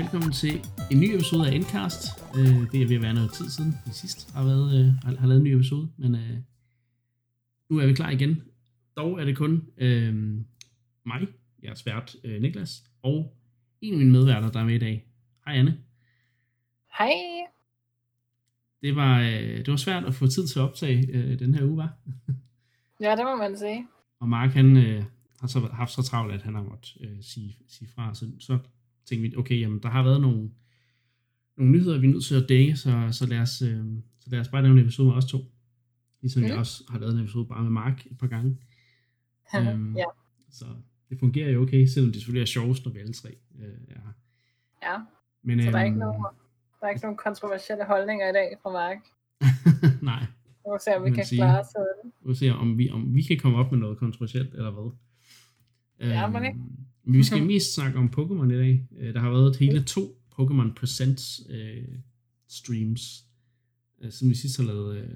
velkommen til en ny episode af Endcast. Øh, det er ved at være noget tid siden, vi sidst har, været, øh, har, har lavet en ny episode, men øh, nu er vi klar igen. Dog er det kun øh, mig, jeres vært øh, Niklas, og en af mine medværter, der er med i dag. Hej Anne. Hej. Det var, øh, det var svært at få tid til at optage øh, den her uge, var? ja, det må man sige. Og Mark, han øh, har så haft så travlt, at han har måttet øh, sige, sige fra, så, så tænkte vi, okay, jamen, der har været nogle, nogle nyheder, vi er nødt til at dække, så, så, lad os, øh, så lad os bare lave en episode med os to. Ligesom mm. jeg også har lavet en episode bare med Mark et par gange. øhm, ja. Så det fungerer jo okay, selvom det selvfølgelig er sjovest, når vi alle tre øh, er her. Ja, Men, så der er, ikke øhm, nogen, der er ikke nogen kontroversielle holdninger i dag fra Mark? Nej. Vi må se, om vi kan sige. klare os det. Vi må se, om vi, om vi kan komme op med noget kontroversielt, eller hvad. Ja, men ikke. Øhm, men vi skal mest snakke om Pokémon i dag. Øh, der har været hele to Pokémon Presents øh, streams, øh, som vi sidst har lavet, øh,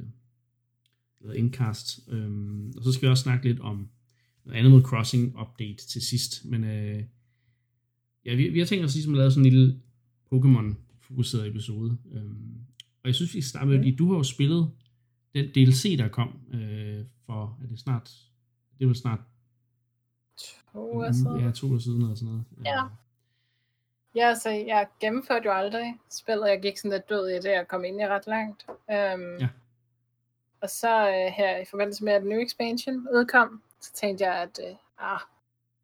lavet indcast. Øhm, og så skal vi også snakke lidt om Animal Crossing update til sidst. Men øh, ja, vi, vi har tænkt os ligesom at lave sådan en lille Pokémon fokuseret episode. Øhm, og jeg synes, vi starter med, at du har jo spillet den DLC, der kom øh, for, er det snart, det var snart to år siden. Ja, to år siden eller sådan noget. Ja. Ja, altså, jeg gennemførte jo aldrig spillet. Jeg gik sådan lidt død i det, og kom ind i ret langt. Um, ja. Og så uh, her i forbindelse med, at New Expansion udkom, så tænkte jeg, at uh, ah,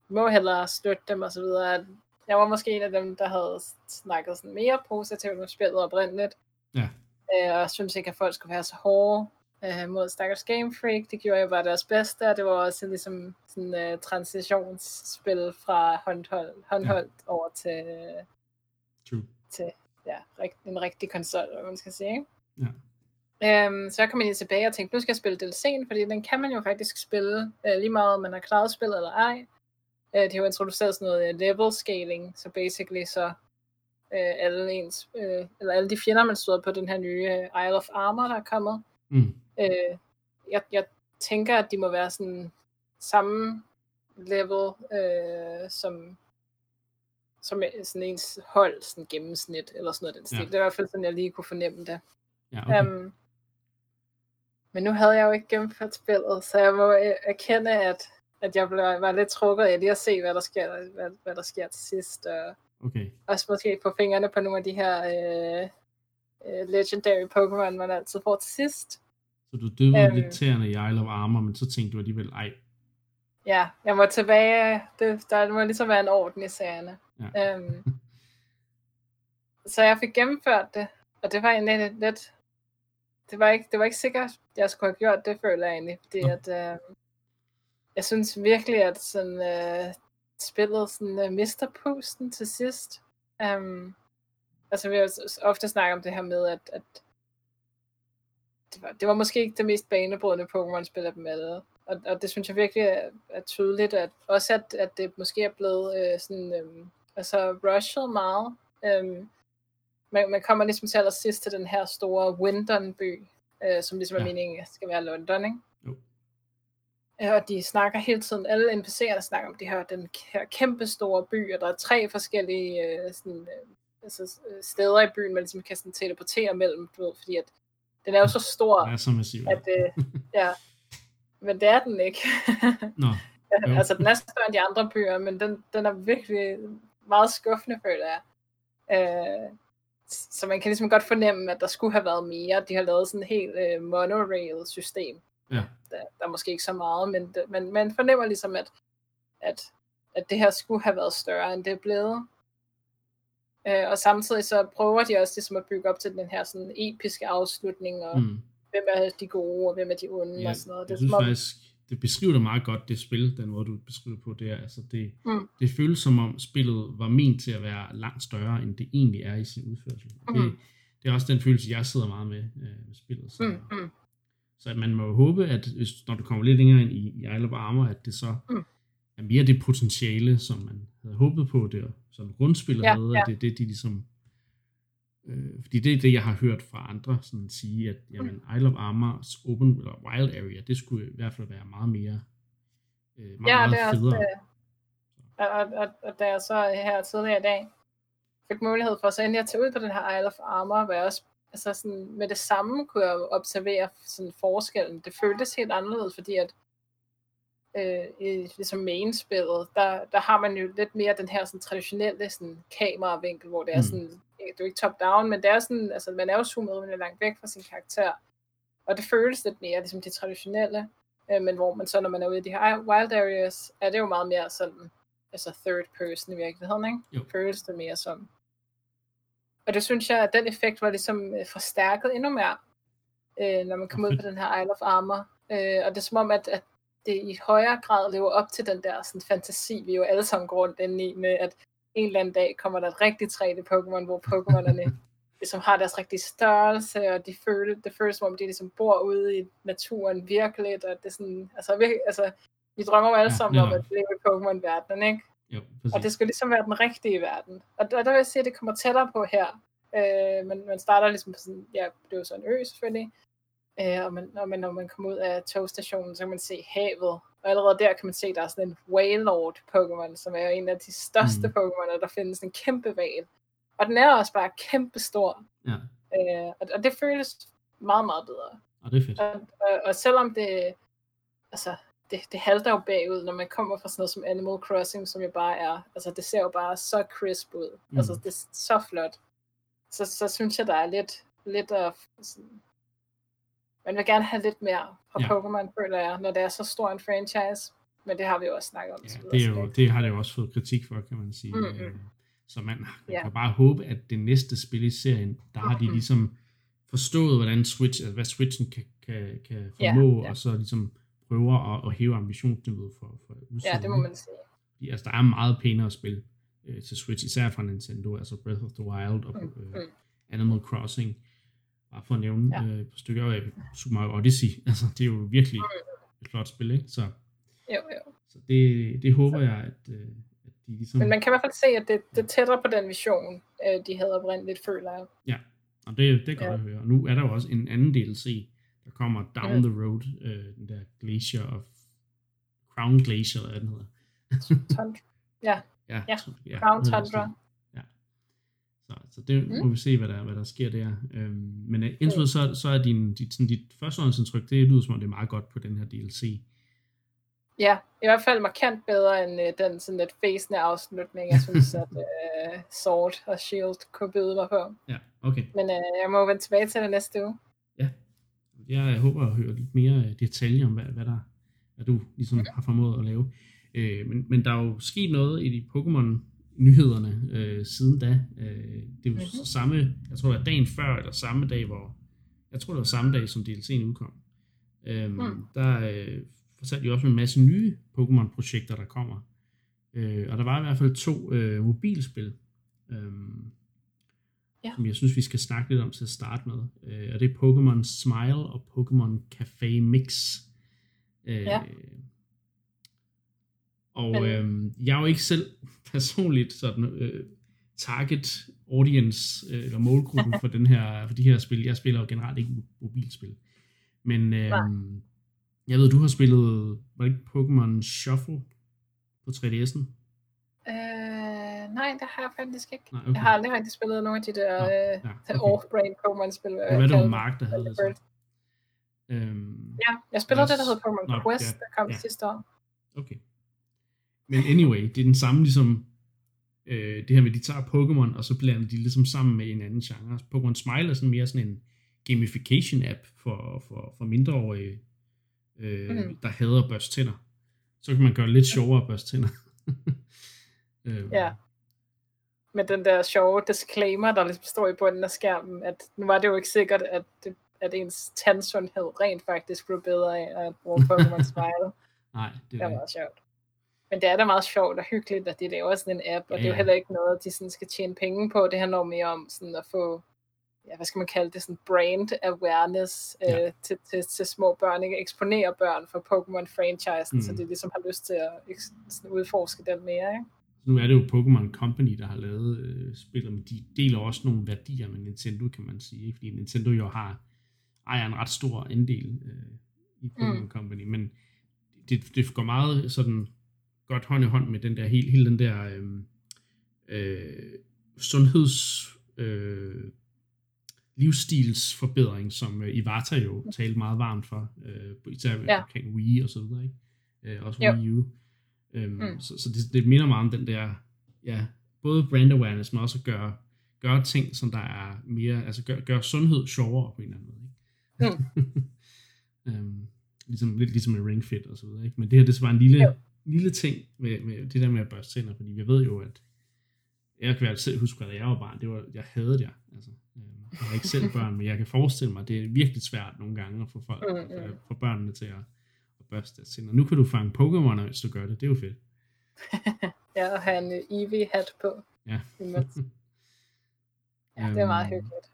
må hellere støtte dem og så videre. At jeg var måske en af dem, der havde snakket sådan mere positivt om spillet oprindeligt. Ja. Uh, og synes ikke, at folk skulle være så hårde øh, mod Stakkels Game Freak. Det gjorde jeg bare deres bedste, og det var også ligesom sådan uh, transitionsspil fra håndhold, håndholdt ja. over til, True. til ja, en rigtig konsol, hvad man skal sige. Ja. Øhm, så jeg kom ind tilbage og tænkte, nu skal jeg spille DLC'en, fordi den kan man jo faktisk spille øh, lige meget, om man har klaret spillet eller ej. Øh, de har jo introduceret sådan noget level scaling, så basically så øh, alle ens, øh, eller alle de fjender, man stod på den her nye øh, Isle of Armor, der er kommet, mm. Øh, jeg, jeg tænker, at de må være sådan samme level øh, som som sådan ens hold, sådan gennemsnit, eller sådan noget den stil. Ja. Det er i hvert fald sådan, jeg lige kunne fornemme det. Ja, okay. um, men nu havde jeg jo ikke gennemført spillet, så jeg må erkende, at, at jeg blev, var lidt trukket af lige at se, hvad der sker, hvad, hvad der sker til sidst. Og okay. også måske få fingrene på nogle af de her øh, øh, legendary Pokémon, man altid får til sidst. Så du døde øhm, lidt tæerne i Isle of Armor, men så tænkte du alligevel, ej. Ja, jeg må tilbage. Det, der må ligesom være en orden i sagerne. Ja. Øhm, så jeg fik gennemført det, og det var egentlig lidt, lidt det var ikke, det var ikke sikkert, jeg skulle have gjort det, føler jeg egentlig. Fordi at, øh, jeg synes virkelig, at sådan, øh, spillet sådan, øh, mister pusten til sidst. Um, altså vi har ofte snakket om det her med, at, at det var, det var måske ikke det mest banebrydende Pokémon-spil af dem alle. Og, og det synes jeg virkelig er, er tydeligt, at også at, at det måske er blevet øh, sådan, øh, altså rushet meget. Øh, man, man kommer ligesom til allersidst til den her store Windon-by, øh, som ligesom ja. er meningen skal være London, ikke? Jo. Øh, og de snakker hele tiden, alle NPC'erne snakker om det her, den her kæmpe store by, og der er tre forskellige øh, sådan, øh, altså, steder i byen, man ligesom kan sådan teleportere mellem, du ved, fordi at den er jo så stor, den er så massiv. at, øh, ja, men det er den ikke. Nå, altså, den er større end de andre byer, men den, den er virkelig meget skuffende, føler jeg. Øh, så man kan ligesom godt fornemme, at der skulle have været mere. De har lavet sådan et helt øh, monorail-system. Ja. Der, der er måske ikke så meget, men det, man, man fornemmer ligesom, at, at, at det her skulle have været større, end det er blevet. Øh, og samtidig så prøver de også ligesom at bygge op til den her sådan episke afslutning, og mm. hvem er de gode, og hvem er de onde, ja, og sådan noget. Det, jeg synes faktisk, det beskriver det meget godt, det spil, den måde du beskriver på det Altså det, mm. det føles som om spillet var ment til at være langt større, end det egentlig er i sin udførsel. Mm. Det, det er også den følelse, jeg sidder meget med øh, med spillet. Så, mm. Mm. så at man må håbe, at hvis, når du kommer lidt længere ind i, i Isle of Armor, at det så mm. Er mere det potentiale, som man havde håbet på, det som grundspillet ja, havde, ja. at det er det, de ligesom... Øh, fordi det er det, jeg har hørt fra andre sådan sige, at jamen, mm. Isle of Armor's open eller wild area, det skulle i hvert fald være meget mere øh, meget, ja, meget det er federe. Også, og, og, og, og da jeg så her tidligere i dag fik mulighed for, så endelig at tage ud på den her Isle of Armor, hvor jeg også altså sådan, med det samme kunne jeg observere sådan forskellen. Det føltes helt anderledes, fordi at øh, i ligesom main-spillet, der, der har man jo lidt mere den her sådan, traditionelle sådan, kameravinkel, hvor det er mm. sådan, det er ikke top-down, men det er sådan, altså man er jo zoomet lidt langt væk fra sin karakter, og det føles lidt mere ligesom det traditionelle, øh, men hvor man så, når man er ude i de her wild areas, er det jo meget mere sådan, altså third person i virkeligheden, ikke? Jo. Føles det mere som. Og det synes jeg, at den effekt var ligesom øh, forstærket endnu mere, øh, når man kom ud på den her Isle of Armor. Øh, og det er som om, at, at det i højere grad lever op til den der sådan, fantasi, vi jo alle sammen går rundt inde i, med at en eller anden dag kommer der et rigtigt 3D-Pokémon, hvor Pokémonerne ligesom har deres rigtige størrelse, og de føler, det føles som om, de ligesom bor ude i naturen virkelig, og det er sådan, altså, virkelig, altså vi drømmer jo alle sammen ja, om at leve i Pokémon-verdenen, ikke? Jo, og det skal ligesom være den rigtige verden. Og der, der vil jeg sige, at det kommer tættere på her. Øh, men man starter ligesom på sådan, ja, det er jo så en ø selvfølgelig, øh, og, man, og man, når man kommer ud af togstationen, så kan man se havet. Og allerede der kan man se, at der er sådan en Wailord Pokémon, som er en af de største mm. Pokémon, der findes en kæmpe val. Og den er også bare kæmpe stor. Ja. Øh, og, og det føles meget, meget bedre. Og det er fedt. Og, og, og selvom det, altså, det, det halter jo bagud, når man kommer fra sådan noget som Animal Crossing, som jo bare er, altså det ser jo bare så crisp ud. Mm. Altså det er så flot. Så, så synes jeg, der er lidt, lidt af, sådan, man vil gerne have lidt mere fra ja. Pokémon, føler jeg, når det er så stor en franchise. Men det har vi jo også snakket om. Ja, det, er jo, det har det jo også fået kritik for, kan man sige. Mm-hmm. Så man ja. kan bare håbe, at det næste spil i serien, der har de ligesom forstået, hvordan Switch, altså hvad Switchen kan, kan, kan formå, ja, ja. og så ligesom prøver at, at hæve ambitionsniveauet for, for udsiden. Ja, det må man sige. Fordi, altså, der er meget pænere spil øh, til Switch, især fra Nintendo, altså Breath of the Wild og mm, øh. Animal Crossing, bare for at nævne ja. øh, et par stykker af Super Mario Odyssey. Altså, det er jo virkelig mm. et flot spil, ikke? Så, jo, jo. så det, det håber jeg, at, øh, at de ligesom... Men man kan i hvert fald se, at det, det tættere på den vision, øh, de havde oprindeligt, føler jeg. Ja, og det, det er godt ja. at høre. Og nu er der jo også en anden DLC, der kommer Down mm. the Road, øh, den der Glacier of Crown Glacier, eller hvad den hedder. ja. ja, ja. ja. Crown Tundra. Så, så det mm. må vi se, hvad der, hvad der sker der. Øhm, men uh, indtil mm. så, så er din, dit, sådan, dit førstehåndsindtryk, det lyder som om det er meget godt på den her DLC. Ja, i hvert fald markant bedre end uh, den sådan lidt fæsende afslutning, jeg synes, at uh, Sword og Shield kunne byde mig på. Ja, okay. Men uh, jeg må vende tilbage til det næste uge. Ja, jeg håber at høre lidt mere øh, detaljer om, hvad, hvad, der, hvad du ligesom har formået at lave. Øh, men, men der er jo sket noget i de Pokémon-nyhederne øh, siden da. Øh, det jo mm-hmm. samme, jeg tror det var dagen før, eller samme dag, hvor, jeg tror det var samme dag, som DLC'en udkom. Øh, mm. Der øh, fortalte de også en masse nye Pokémon-projekter, der kommer. Øh, og der var i hvert fald to øh, mobilspil. Øh, ja. som jeg synes, vi skal snakke lidt om til at starte med. Øh, og det er Pokémon Smile og Pokémon Café Mix. Øh, ja. Og Men... øh, jeg er jo ikke selv personligt sådan øh, target audience øh, eller målgruppen for den her for de her spil. Jeg spiller jo generelt ikke mobilspil. Men øh, jeg ved, du har spillet var det ikke Pokémon Shuffle på 3DS'en? nej, det har jeg faktisk ikke. Nej, okay. Jeg har aldrig rigtig spillet nogle af de der Nå, ja, okay. off-brain Pokémon-spil. Hvad var det, Mark, der havde det så? Øhm, ja, jeg spillede det, der hed Pokémon Quest, ja, der kom ja. sidste år. Okay. Men anyway, det er den samme ligesom, øh, det her med, de tager Pokémon, og så blander de ligesom sammen med en anden genre. Pokémon Smile er sådan mere sådan en gamification app for, for, for mindreårige, øh, mm. der hader børstænder. Så kan man gøre lidt sjovere børstænder. øh, ja med den der sjove disclaimer, der ligesom står i bunden af skærmen, at nu var det jo ikke sikkert, at, det, at ens tandsundhed rent faktisk blev bedre af at bruge Pokémon Smile. Nej, det, det var meget sjovt. Men det er da meget sjovt og hyggeligt, at de laver sådan en app, og ja, det er jo heller ikke noget, de sådan skal tjene penge på. Det handler mere om sådan at få, ja, hvad skal man kalde det, sådan brand awareness ja. øh, til, til, til små børn, ikke? eksponere børn for Pokémon-franchisen, mm. så de ligesom har lyst til at sådan udforske den mere. Ikke? nu er det jo Pokémon Company, der har lavet øh, spillet, men de deler også nogle værdier med Nintendo, kan man sige, fordi Nintendo jo har ejer en ret stor andel øh, i Pokémon mm. Company, men det, det går meget sådan godt hånd i hånd med den der hele, hele den der øh, øh, sundheds øh, livsstilsforbedring, som øh, Iwata jo talte meget varmt for, øh, især ja. omkring Wii og så videre, ikke? Øh, også jo. Wii U. Øhm, mm. Så, så det, det minder meget om den der, ja, både brand awareness, men også at gøre, gøre ting, som der er mere, altså gør, gør sundhed sjovere på en eller anden måde. Ikke? Mm. øhm, ligesom, lidt ligesom med Ring Fit og så videre, ikke? Men det her, det er bare en lille, jo. Lille ting med, med det der med at børste tænder, fordi jeg ved jo, at jeg kan selv huske, at jeg var barn, det var, jeg havde det. Altså. Øhm, jeg har ikke selv børn, men jeg kan forestille mig, det er virkelig svært nogle gange at få, folk, mm, mm. få børnene til at, at børste deres tænder. Nu kan du fange Pokémon, hvis du gør det. Det er jo fedt. ja, og have en Eevee-hat på. Ja. ja, det er meget øhm, hyggeligt.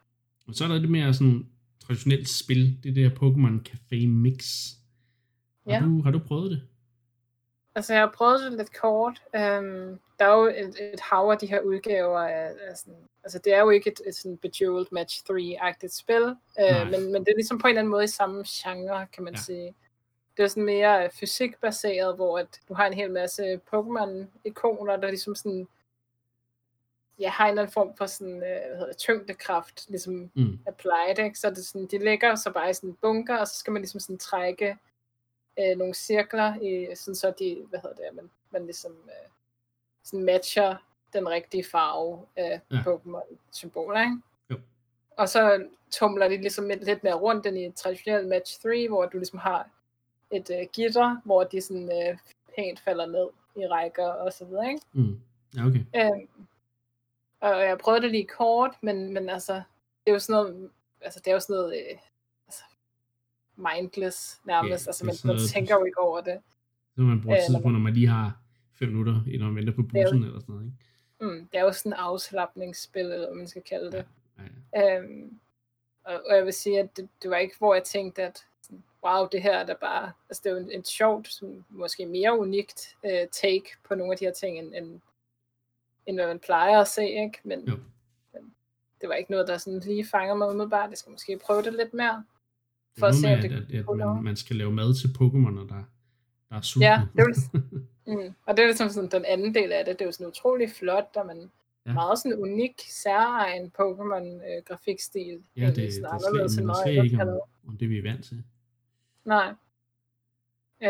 Og så er der lidt mere sådan traditionelt spil, det der Pokémon Café Mix. Har, ja. du, har du prøvet det? Altså, jeg har prøvet det lidt kort. Um, der er jo et, et hav af de her udgaver af, af sådan, altså det er jo ikke et, et sådan Bejeweled Match 3-agtigt spil, uh, men, men det er ligesom på en eller anden måde i samme genre, kan man ja. sige. Det er sådan mere fysikbaseret, hvor at du har en hel masse Pokémon-ikoner, der ligesom sådan ja, har en eller anden form for sådan, øh, hvad hedder tyngdekraft, ligesom mm. applied, ikke? Så det sådan, de ligger så bare i sådan en bunker, og så skal man ligesom sådan trække øh, nogle cirkler, i, sådan så de, hvad hedder det, man, man ligesom øh, sådan matcher den rigtige farve af ja. Pokémon-symboler, ikke? Jo. Og så tumler de ligesom lidt mere rundt end i et traditionelt match 3, hvor du ligesom har et øh, gitter, hvor de sådan øh, pænt falder ned i rækker og så videre, ikke? Mm. Ja, okay. Øhm, og jeg prøvede det lige kort, men, men altså, det er jo sådan noget, altså det er jo sådan noget, øh, mindless nærmest, yeah, altså man, man tænker jo ikke over det. Så man bruger tid på, når man lige har fem minutter, når man venter på bussen eller sådan noget, ikke? Mm, det er jo sådan en afslappningsspil, eller hvad man skal kalde det. Ja, ja, ja. Øhm, og, og jeg vil sige, at det, det var ikke, hvor jeg tænkte, at wow, det her er da bare, altså det er jo en, en sjovt, som måske mere unikt uh, take på nogle af de her ting, end, end, end hvad man plejer at se, ikke? Men, men det var ikke noget, der sådan lige fanger mig umiddelbart. Jeg skal måske prøve det lidt mere, for at se, om det at, at, at man, man skal lave mad til Pokémon, der, der er sultne. Ja, det er, mm, og det er ligesom sådan den anden del af det. Det er jo sådan utrolig flot, og man ja. meget sådan unik, særegen Pokémon-grafikstil. Øh, ja, det, det, det, det, slet, man slet ikke om, om det, vi er vant til. Nej.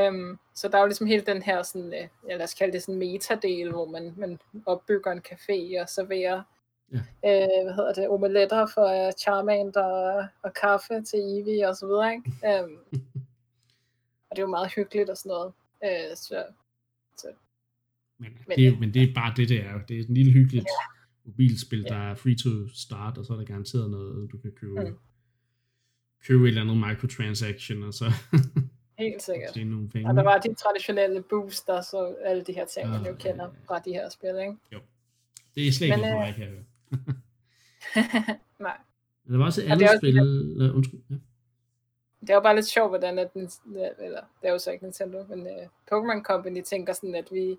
Um, så der er jo ligesom hele den her sådan, uh, ja, lad os kalde det sådan metadel, hvor man, man opbygger en café og serverer ja. uh, hvad hedder det, omeletter for uh, Charmander og, og kaffe til Eevee og så videre, ikke? Um, og det er jo meget hyggeligt og sådan noget. Uh, så, så. Men, men, det er, men det er bare det, det er. Det er et lille hyggeligt ja. mobilspil, der er free to start, og så er der garanteret noget, du kan købe. Mm købe et eller andet microtransaction, og så Helt sikkert. nogle penge. Og der var de traditionelle booster, så alle de her ting, man jo kender fra de her spil, ikke? Jo. Det er slet ikke for mig, kan jeg Nej. Der var også et andet spil... Lidt... Undskyld. Ja. Det er jo bare lidt sjovt, hvordan at, eller det er jo så ikke Nintendo, men uh, Pokémon Company tænker sådan, at vi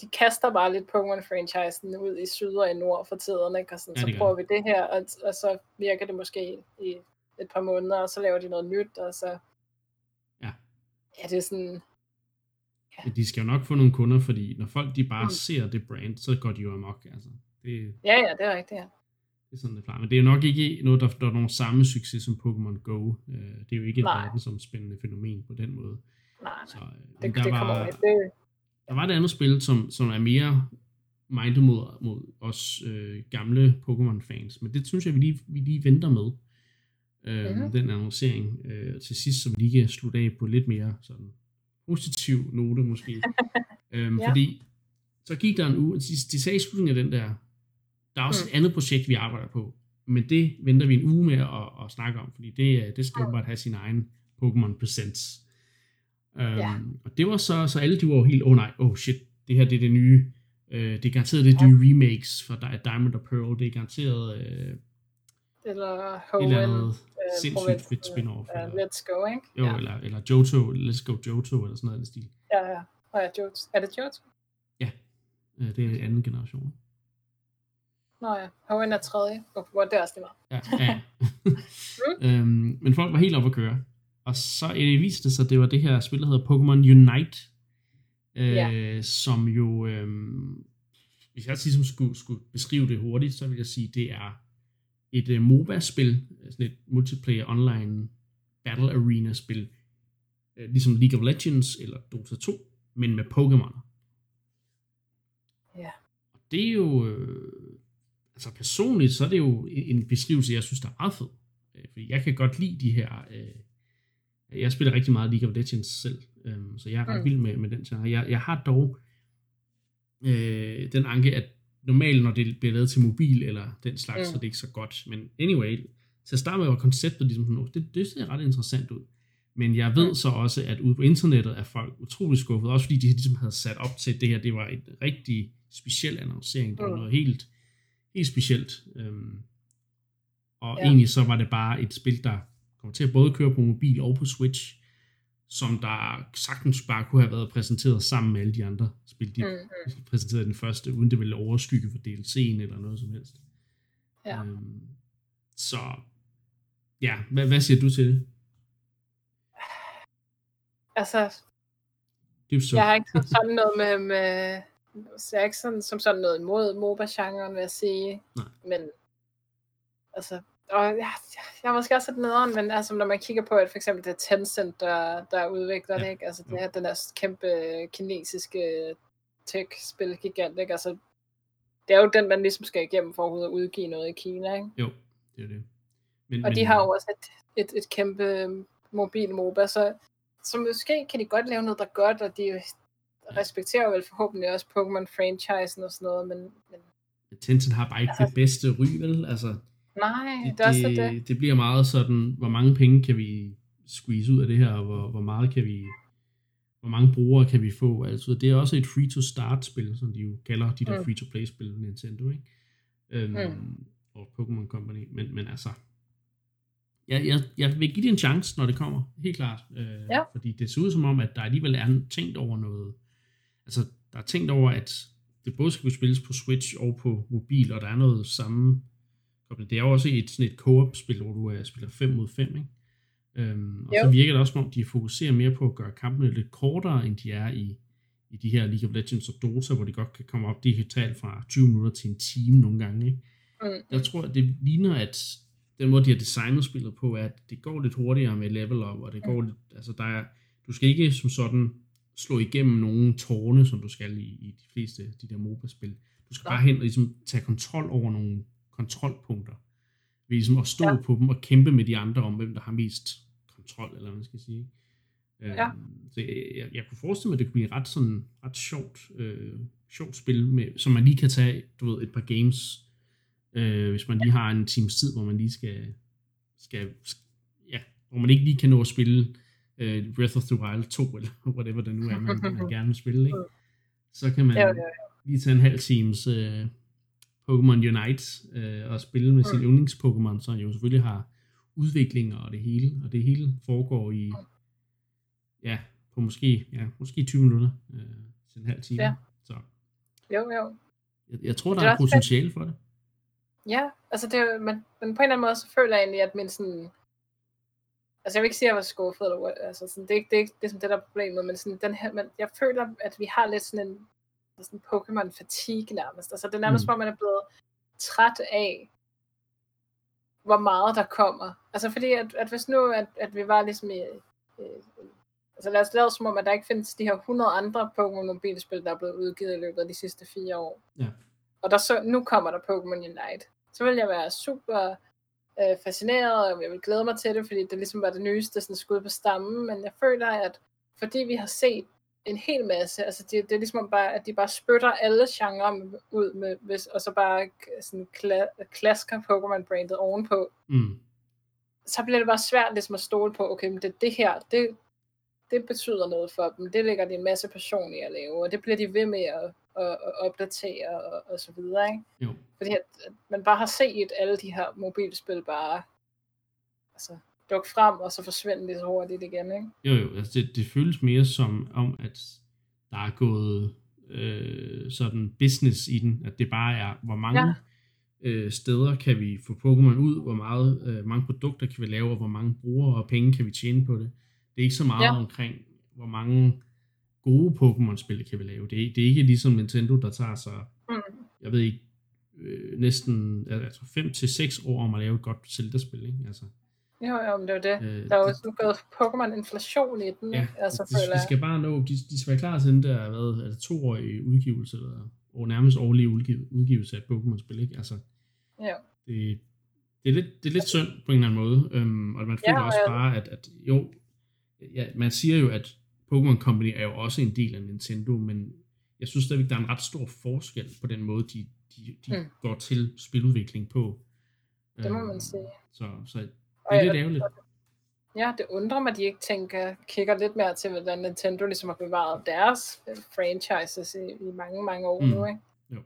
de kaster bare lidt Pokémon-franchisen ud i syd og i nord for tiden, ikke? Og sådan, ja, så prøver vi det her, og, og så virker det måske i et par måneder, og så laver de noget nyt, og så... Ja. Ja, det er sådan... Ja. Men de skal jo nok få nogle kunder, fordi når folk de bare mm. ser det brand, så går de jo amok, altså. Det, ja, ja, det er rigtigt, ja. Det er sådan, det er Men det er jo nok ikke noget, der, der er nogen samme succes som Pokémon Go. Øh, det er jo ikke et verdensomspændende fænomen på den måde. Nej, nej. Så, øh, det, der det var, med. Det... Der var et andet spil, som, som er mere mindet mod, mod os øh, gamle Pokémon-fans, men det synes jeg, vi lige, vi lige venter med øh, mm-hmm. den annoncering øh, til sidst, som lige kan slutte af på lidt mere sådan positiv note måske. øhm, ja. Fordi så gik der en uge, de, de sagde i slutningen af den der, der er også mm. et andet projekt, vi arbejder på, men det venter vi en uge med at, at snakke om, fordi det, det skal bare have sin egen Pokémon Presents. Øhm, ja. Og det var så, så alle de var helt, åh oh nej, oh shit, det her det er det nye, øh, det er garanteret det ja. nye remakes for Diamond og Pearl, det er garanteret øh, eller Hoenn. Eller øh, sindssygt fedt spin-off. Uh, eller, let's Go, ikke? Jo, ja. eller, eller Johto, Let's Go Johto, eller sådan noget af den stil. Ja, ja. Og ja, Johto. Er det Johto? Ja, det er anden generation. Nå ja, Hoenn er tredje. Hvor det er også lige meget. Ja, ja. øhm, men folk var helt oppe at køre. Og så øh, viste det sig, at det var det her spil, der hedder Pokémon Unite, øh, ja. som jo øh, hvis jeg ligesom skulle, skulle beskrive det hurtigt, så vil jeg sige, det er et uh, MOBA-spil, sådan et multiplayer online battle arena-spil, uh, ligesom League of Legends eller Dota 2, men med Pokémon. Ja. Og det er jo, øh, altså personligt, så er det jo en beskrivelse, jeg synes, der er meget fed. Øh, fordi jeg kan godt lide de her, øh, jeg spiller rigtig meget League of Legends selv, øh, så jeg er ret mm. vild med, med den genre. Jeg, jeg har dog øh, den anke, at normalt, når det bliver lavet til mobil eller den slags, mm. så er det ikke så godt. Men anyway, til at starte med var konceptet ligesom sådan, det, det ser ret interessant ud. Men jeg ved mm. så også, at ude på internettet er folk utrolig skuffet, også fordi de ligesom havde sat op til, det her det var en rigtig speciel annoncering. Det var mm. noget helt, helt specielt. Øhm, og ja. egentlig så var det bare et spil, der kommer til at både køre på mobil og på Switch, som der sagtens bare kunne have været præsenteret sammen med alle de andre spil, de mm-hmm. præsenterede den første, uden det ville overskygge for DLC'en eller noget som helst. Ja. Øhm, så ja, hvad, hvad siger du til det? Altså, så. jeg har ikke sådan noget med, med så jeg er ikke sådan, som sådan noget imod MOBA-genren, vil jeg sige. Nej. Men, altså, og ja, jeg har måske også lidt nederen, men altså, når man kigger på, at for eksempel det er Tencent, der, der udvikler ja. det, ikke? Altså, det er den der kæmpe kinesiske tech-spil-gigant, ikke? Altså, det er jo den, man ligesom skal igennem for at udgive noget i Kina, ikke? Jo, det er det. Men, og men... de har jo også et, et, et kæmpe mobil MOBA, så, så måske kan de godt lave noget, der er godt, og de respekterer vel forhåbentlig også Pokémon-franchisen og sådan noget, men... men Tencent har bare ikke altså, det bedste ry, vel? Altså, nej, det, det, er også det. Det bliver meget sådan, hvor mange penge kan vi squeeze ud af det her, og hvor, hvor meget kan vi... Hvor mange brugere kan vi få? Altså, det er også et free-to-start-spil, som de jo kalder de der mm. free-to-play-spil, Nintendo, ikke? Øhm, mm. Og Pokémon Company. Men, men altså, jeg, jeg, jeg vil give det en chance, når det kommer, helt klart. Øh, ja. Fordi det ser ud som om, at der alligevel er tænkt over noget, altså der er tænkt over, at det både skal kunne spilles på Switch og på mobil, og der er noget samme Det er jo også et, sådan et co-op-spil, hvor du uh, spiller 5 mod 5, ikke? Øhm, og jo. så virker det også som om, de fokuserer mere på at gøre kampene lidt kortere, end de er i, i de her League of Legends og Dota, hvor de godt kan komme op digitalt fra 20 minutter til en time nogle gange. Ikke? Mm. Jeg tror, at det ligner, at den måde, de har designet spillet på, er, at det går lidt hurtigere med level up, og det går mm. lidt, altså der er, du skal ikke som sådan slå igennem nogle tårne, som du skal i, i de fleste de der MOBA-spil. Du skal ja. bare hen og ligesom tage kontrol over nogle kontrolpunkter. Ved ligesom at stå ja. på dem og kæmpe med de andre om, hvem der har mest kontrol, eller hvad man skal sige. Ja. Øhm, så jeg, jeg, jeg kunne forestille mig, at det kunne blive ret, sådan, ret sjovt, øh, sjovt spil, med, som man lige kan tage du ved, et par games, øh, hvis man lige har en times tid, hvor man lige skal, skal, ja, hvor man ikke lige kan nå at spille uh, Breath of the Wild 2, eller whatever det nu er, man, man gerne vil spille, ikke? så kan man ja, ja. lige tage en halv times uh, Pokémon Unite uh, og spille med sin yndlings-Pokémon, så jo selvfølgelig har udviklinger og det hele, og det hele foregår i, ja, på måske, ja, måske 20 minutter uh, til en halv time. Ja. Så. Jo, jo. Jeg, jeg tror, der er, er potentiale for det. Ja, altså det, men, men på en eller anden måde, så føler jeg egentlig, at min sådan, altså jeg vil ikke sige, at jeg var skuffet, eller, altså sådan, det, er ikke, det er ikke det, som det der er problemet, men, sådan, den her, men jeg føler, at vi har lidt sådan en sådan Pokémon fatigue nærmest. Altså det er nærmest, mm. hvor man er blevet træt af, hvor meget der kommer. Altså fordi, at, at hvis nu, at, at vi var ligesom i, øh, altså lad os lade som om, at der ikke findes de her 100 andre Pokémon mobilspil, der er blevet udgivet i løbet af de sidste fire år. Ja. Og der så, nu kommer der Pokémon Unite. Så vil jeg være super øh, fascineret, og jeg vil glæde mig til det, fordi det ligesom var det nyeste sådan skud på stammen, men jeg føler, at fordi vi har set en hel masse, altså det, det er ligesom bare, at de bare spytter alle genrer ud med, hvis, og så bare sådan kla- klasker Pokémon-brandet ovenpå. Mm. Så bliver det bare svært ligesom at stole på, okay, men det, det her, det, det betyder noget for dem. Det lægger de en masse passion i at lave, og det bliver de ved med at, at, at opdatere og, og så videre. Ikke? Jo. Fordi at, at man bare har set alle de her mobilspil bare altså, dukke frem, og så forsvinde det så hurtigt igen. Ikke? Jo, jo. Altså det, det føles mere som om, at der er gået øh, sådan business i den, at det bare er, hvor mange ja. øh, steder kan vi få Pokémon ud, hvor meget, øh, mange produkter kan vi lave, og hvor mange brugere og penge kan vi tjene på det. Det er ikke så meget ja. omkring, hvor mange gode Pokémon-spil kan vi lave. Det er, det er ikke ligesom Nintendo, der tager sig mm. jeg ved ikke, øh, næsten altså 5 til 6 år om at lave et godt Zelda-spil, ikke? Altså, jo, jo, men det er det. Øh, der er jo også gået Pokémon-inflation i den. Ja, altså, de, de, skal bare nå, de, de skal være klar til den der, hvad, det toårige udgivelse, eller og nærmest årlige udgivelse af Pokémon-spil, ikke? Altså, ja. det, det, er lidt, det er lidt synd på en eller anden måde, øhm, og man føler ja, også bare, at, at jo, ja, man siger jo, at Pokémon Company er jo også en del af Nintendo, men jeg synes stadigvæk, der er en ret stor forskel på den måde, de, de, de mm. går til spiludvikling på. Det må man øhm, sige. Så, så det er lidt ærgerligt. Ja, det undrer mig, at de ikke tænker, kigger lidt mere til, hvordan Nintendo ligesom har bevaret deres øh, franchises i, i mange, mange år mm. nu. Ikke? Jo.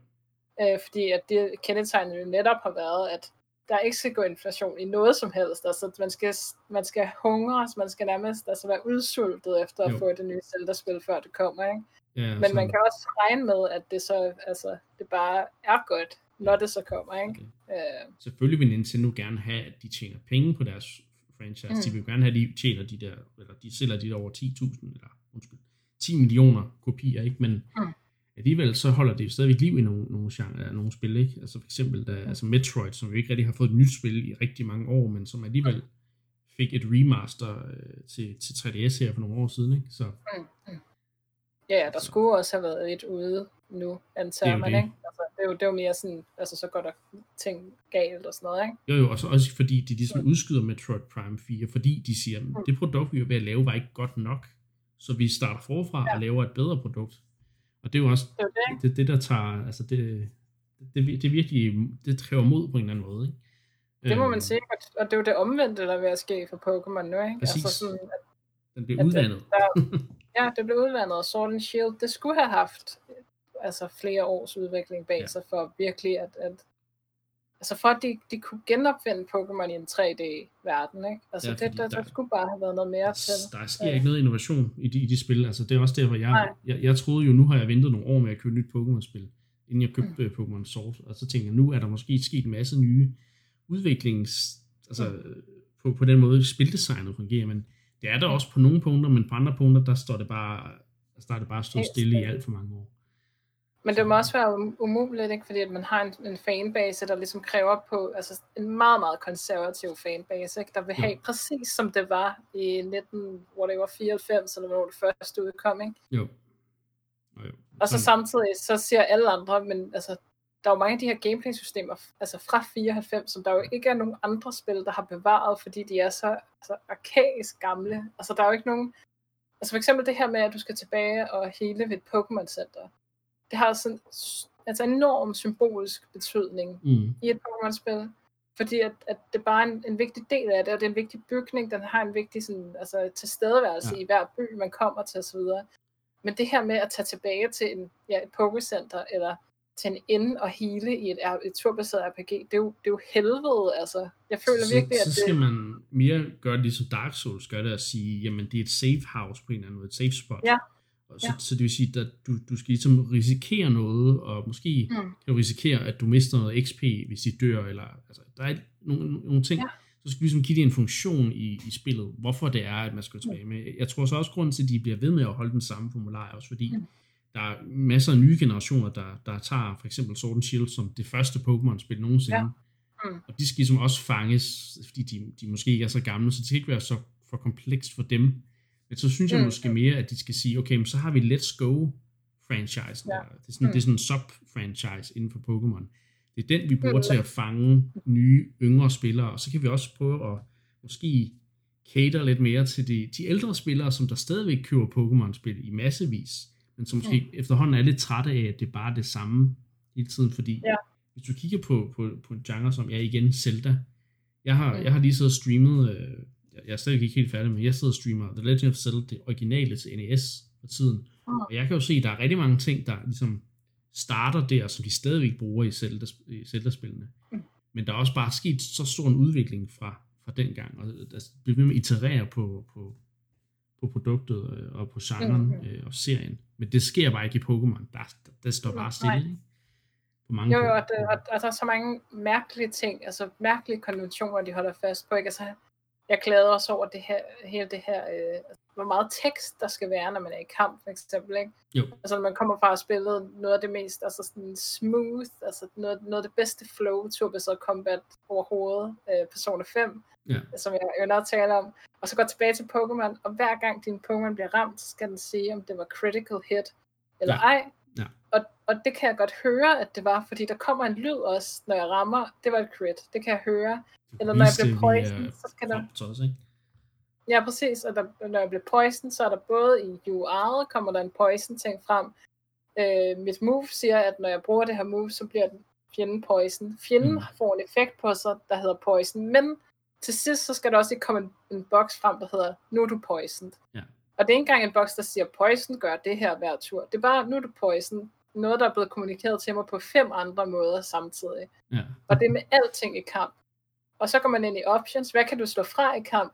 Øh, fordi at det kendetegnet jo netop har været, at der ikke skal gå inflation i noget som helst. Altså, man skal, man skal hungre, man skal nærmest altså, være udsultet efter jo. at få det nye Zelda-spil, før det kommer. Ikke? Ja, Men så... man kan også regne med, at det så altså, det bare er godt, når det så kommer. Ikke? Okay. Øh. Selvfølgelig vil Nintendo gerne have, at de tjener penge på deres franchise. Mm. De vil gerne have, at de tjener de der, eller de sælger de der over 10.000, eller undskyld, 10 millioner kopier, ikke? Men mm. Alligevel så holder det jo stadigvæk liv i nogle, nogle, genre, nogle spil, ikke? Altså for eksempel da, altså Metroid, som jo ikke rigtig har fået et nyt spil i rigtig mange år, men som alligevel fik et remaster øh, til, til 3DS her for nogle år siden, ikke? Så, mm. Mm. Ja, der så. skulle også have været et ude nu, antager man, det. ikke? Altså, det, er jo, det er jo mere sådan, altså så går der ting galt og sådan noget, ikke? Jo, jo, og så også fordi de ligesom mm. udskyder Metroid Prime 4, fordi de siger, mm. det produkt, vi er ved at lave, var ikke godt nok, så vi starter forfra ja. og laver et bedre produkt. Og det er jo også det, er det. det, der tager, altså det, det, det, det virkelig, det kræver mod på en eller anden måde, ikke? Det må man øhm. sige, og det er jo det omvendte, der er ved at ske for Pokémon nu, ikke? Præcis. Altså sådan, at, Den bliver udvandet. Der, Ja, det blev udvandet, og Sword and Shield, det skulle have haft altså flere års udvikling bag ja. sig, for virkelig at, at altså for at de, de kunne genopfinde Pokémon i en 3D-verden, ikke? Altså ja, det, der, der, der, skulle bare have været noget mere til. Der sker ja. ikke noget innovation i de, i de spil, altså det er også derfor, jeg, jeg, jeg troede jo, nu har jeg ventet nogle år med at købe nyt Pokémon-spil, inden jeg købte mm. Pokémon Sword, og så tænker jeg, nu er der måske sket en masse nye udviklings, altså mm. på, på den måde spildesignet fungerer, men det er der også på nogle punkter, men på andre punkter, der står det bare, der er det bare stået stille i alt for mange år. Men det må også være umuligt, ikke? fordi at man har en, en fanbase, der ligesom kræver på, altså en meget, meget konservativ fanbase, ikke? der vil have ja. præcis som det var i 19, hvor det var 94, eller hvor det første udkom. Ikke? Jo. Og, jo. og så samtidig, så siger alle andre, men altså, der er jo mange af de her gameplay-systemer, altså fra 94, som der jo ikke er nogen andre spil, der har bevaret, fordi de er så altså, arkaisk gamle. Altså der er jo ikke nogen... Altså for eksempel det her med, at du skal tilbage og hele ved et Pokémon-center. Det har sådan altså enorm symbolisk betydning mm. i et Pokémon-spil. Fordi at, at det bare er en, en vigtig del af det, og det er en vigtig bygning, den har en vigtig sådan, altså, tilstedeværelse ja. i hver by, man kommer til osv. Men det her med at tage tilbage til en, ja, et Pokécenter, eller til en ende og hele i et, et turbaseret RPG, det er, jo, det er jo helvede, altså. Jeg føler så, virkelig, at det... Så skal man mere gøre det, ligesom Dark Souls gør det, at sige, jamen det er et safe house på en eller anden måde, et safe spot. Ja. Og så, ja. så det vil sige, at du, du skal ligesom risikere noget, og måske mm. kan du risikere, at du mister noget XP, hvis de dør, eller altså, der er nogle, nogle ting, ja. så skal vi ligesom give det en funktion i, i spillet, hvorfor det er, at man skal tilbage med. Jeg tror så også, grunden til, at de bliver ved med at holde den samme formular, også fordi, mm der er masser af nye generationer, der, der tager for eksempel Sword and Shield som det første Pokémon-spil nogensinde. Ja. Mm. Og de skal ligesom også fanges, fordi de, de måske ikke er så gamle, så det skal ikke være så for komplekst for dem. Men så synes jeg mm. måske mere, at de skal sige, okay, men så har vi Let's Go franchise. Ja. Det, er sådan, mm. det er sådan en sub-franchise inden for Pokémon. Det er den, vi bruger mm. til at fange nye, yngre spillere, og så kan vi også prøve at måske cater lidt mere til de, de ældre spillere, som der stadigvæk køber Pokémon-spil i massevis men som måske ja. efterhånden er lidt trætte af, at det bare er det samme hele tiden, fordi ja. hvis du kigger på, på, på en genre som, ja igen, Zelda, jeg har, ja. jeg har lige og streamet, øh, jeg er stadig ikke helt færdig, men jeg sidder og streamer The Legend of Zelda, det originale til NES for tiden, ja. og jeg kan jo se, at der er rigtig mange ting, der ligesom starter der, som de stadigvæk bruger i Zelda, i Zelda-spillene. Ja. Men der er også bare sket så stor en udvikling fra, fra den gang, og der bliver ved med at iterere på, på, på produktet øh, og på genren mm. øh, og serien. Men det sker bare ikke i Pokémon. Der, der, der står bare stille, ikke? På mange jo, og, det, og, og der er så mange mærkelige ting, altså mærkelige konventioner, de holder fast på, ikke? Altså, jeg glæder også over det her, hele det her, øh, hvor meget tekst der skal være, når man er i kamp, for eksempel, ikke? Jo. Altså, når man kommer fra at spille noget af det mest, altså sådan smooth, altså noget, noget af det bedste flow, turbaseret combat overhovedet, øh, Persona 5, Ja. som jeg jo nok taler om, og så går tilbage til Pokémon, og hver gang din Pokémon bliver ramt, så skal den sige, om det var critical hit, eller Ja. ej. Og, det kan jeg godt høre, at det var, fordi der kommer en lyd også, når jeg rammer, det var et crit, det kan jeg høre. Eller når jeg bliver poisoned, så skal der... ikke? Ja, præcis. Og der, når jeg bliver poison, så er der både i UR'et, kommer der en poison ting frem. Øh, mit move siger, at når jeg bruger det her move, så bliver den fjenden poison. Fjenden Mm. får en effekt på sig, der hedder poison. Men til sidst, så skal der også lige komme en, en boks frem, der hedder, nu er du poisoned. Ja. Og det er ikke engang en boks, der siger, poison gør det her hver tur. Det er bare, nu er du poison. Noget, der er blevet kommunikeret til mig på fem andre måder samtidig. Ja. Og det er med alting i kamp. Og så går man ind i options. Hvad kan du slå fra i kamp?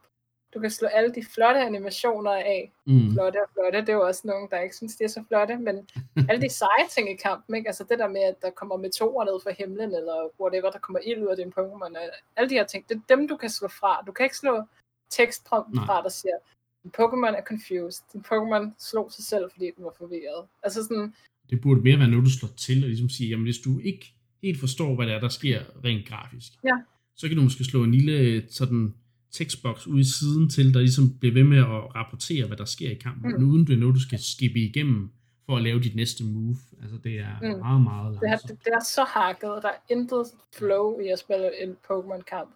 Du kan slå alle de flotte animationer af. Mm. Flotte og flotte. Det er jo også nogen, der ikke synes, de er så flotte. Men alle de seje ting i kampen, ikke? Altså det der med, at der kommer meteorer ned fra himlen, eller whatever, der kommer ild ud af din Pokémon. Alle de her ting, det er dem, du kan slå fra. Du kan ikke slå tekstprompten fra, der siger, din Pokémon er confused. Din Pokémon slog sig selv, fordi den var forvirret. Altså sådan, Det burde mere være noget, du slår til, og ligesom sige, jamen hvis du ikke helt forstår, hvad det er, der sker rent grafisk, Ja. så kan du måske slå en lille sådan tekstboks ud i siden til, der ligesom bliver ved med at rapportere, hvad der sker i kampen, Mm. uden det er noget, du skal skippe igennem for at lave dit næste move. Altså det er Mm. meget, meget det, er, det er så hakket, og der er intet flow i at spille en Pokémon-kamp.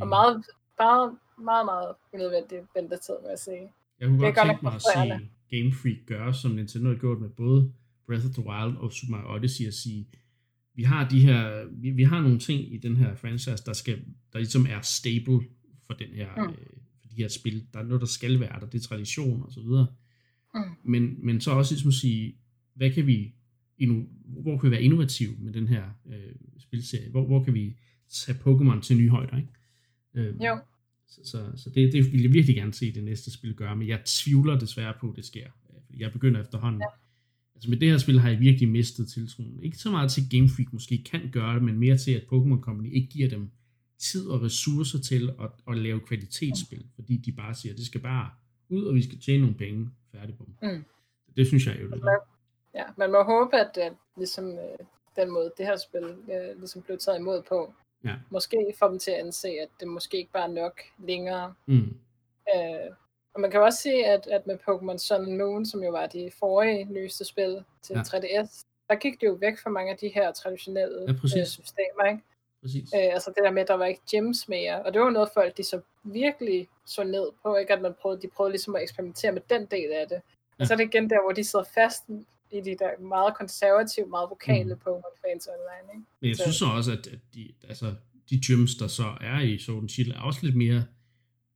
Og meget, meget, meget, meget unødvendig ventetid, må jeg sige. Jeg kunne det godt tænke mig at se Game Freak gøre, som Nintendo har gjort med både Breath of the Wild og Super Mario Odyssey, at sige, vi har de her, vi, vi har nogle ting i den her franchise, der skal, der ligesom er stable for den her, Mm. øh, for de her spil. Der er noget, der skal være der, det er tradition og så videre. Mm. Men, men så også ligesom sige, hvad kan vi, hvor kan vi være innovative med den her øh, spilserie? Hvor, hvor kan vi tage Pokémon til nye højder, ikke? Øh, Jo. så, så, så det, det vil jeg virkelig gerne se det næste spil gøre, men jeg tvivler desværre på, at det sker. Øh, jeg begynder efterhånden. Ja. Altså med det her spil har jeg virkelig mistet tiltroen. Ikke så meget til Game Freak måske kan gøre det, men mere til, at Pokémon Company ikke giver dem tid og ressourcer til at, at lave kvalitetsspil. Fordi de bare siger, at det skal bare ud, og vi skal tjene nogle penge. Færdig på Mm. Det synes jeg er jo ja, man må håbe, at, at ligesom, øh, den måde, det her spil øh, ligesom blev taget imod på, Ja. måske får dem til at anse, at det måske ikke bare er nok længere. Mm. Øh, og man kan også se, at, at med Pokémon Sun and Moon, som jo var de forrige nyeste spil til Ja. ja. 3DS, der gik det jo væk fra mange af de her traditionelle Ja, præcis. øh, systemer, ikke? Præcis. Øh, altså det der med, at der var ikke gems mere, og det var noget folk, de så virkelig så ned på, ikke? At man prøvede, de prøvede ligesom at eksperimentere med den del af det. Ja. Og så er det igen der, hvor de sidder fast i de der meget konservative, meget vokale mm. Pokémon-fans online, ikke? Men jeg Så- synes så også, at, at de, altså, de gyms, der så er i Sword and Shield, er også lidt mere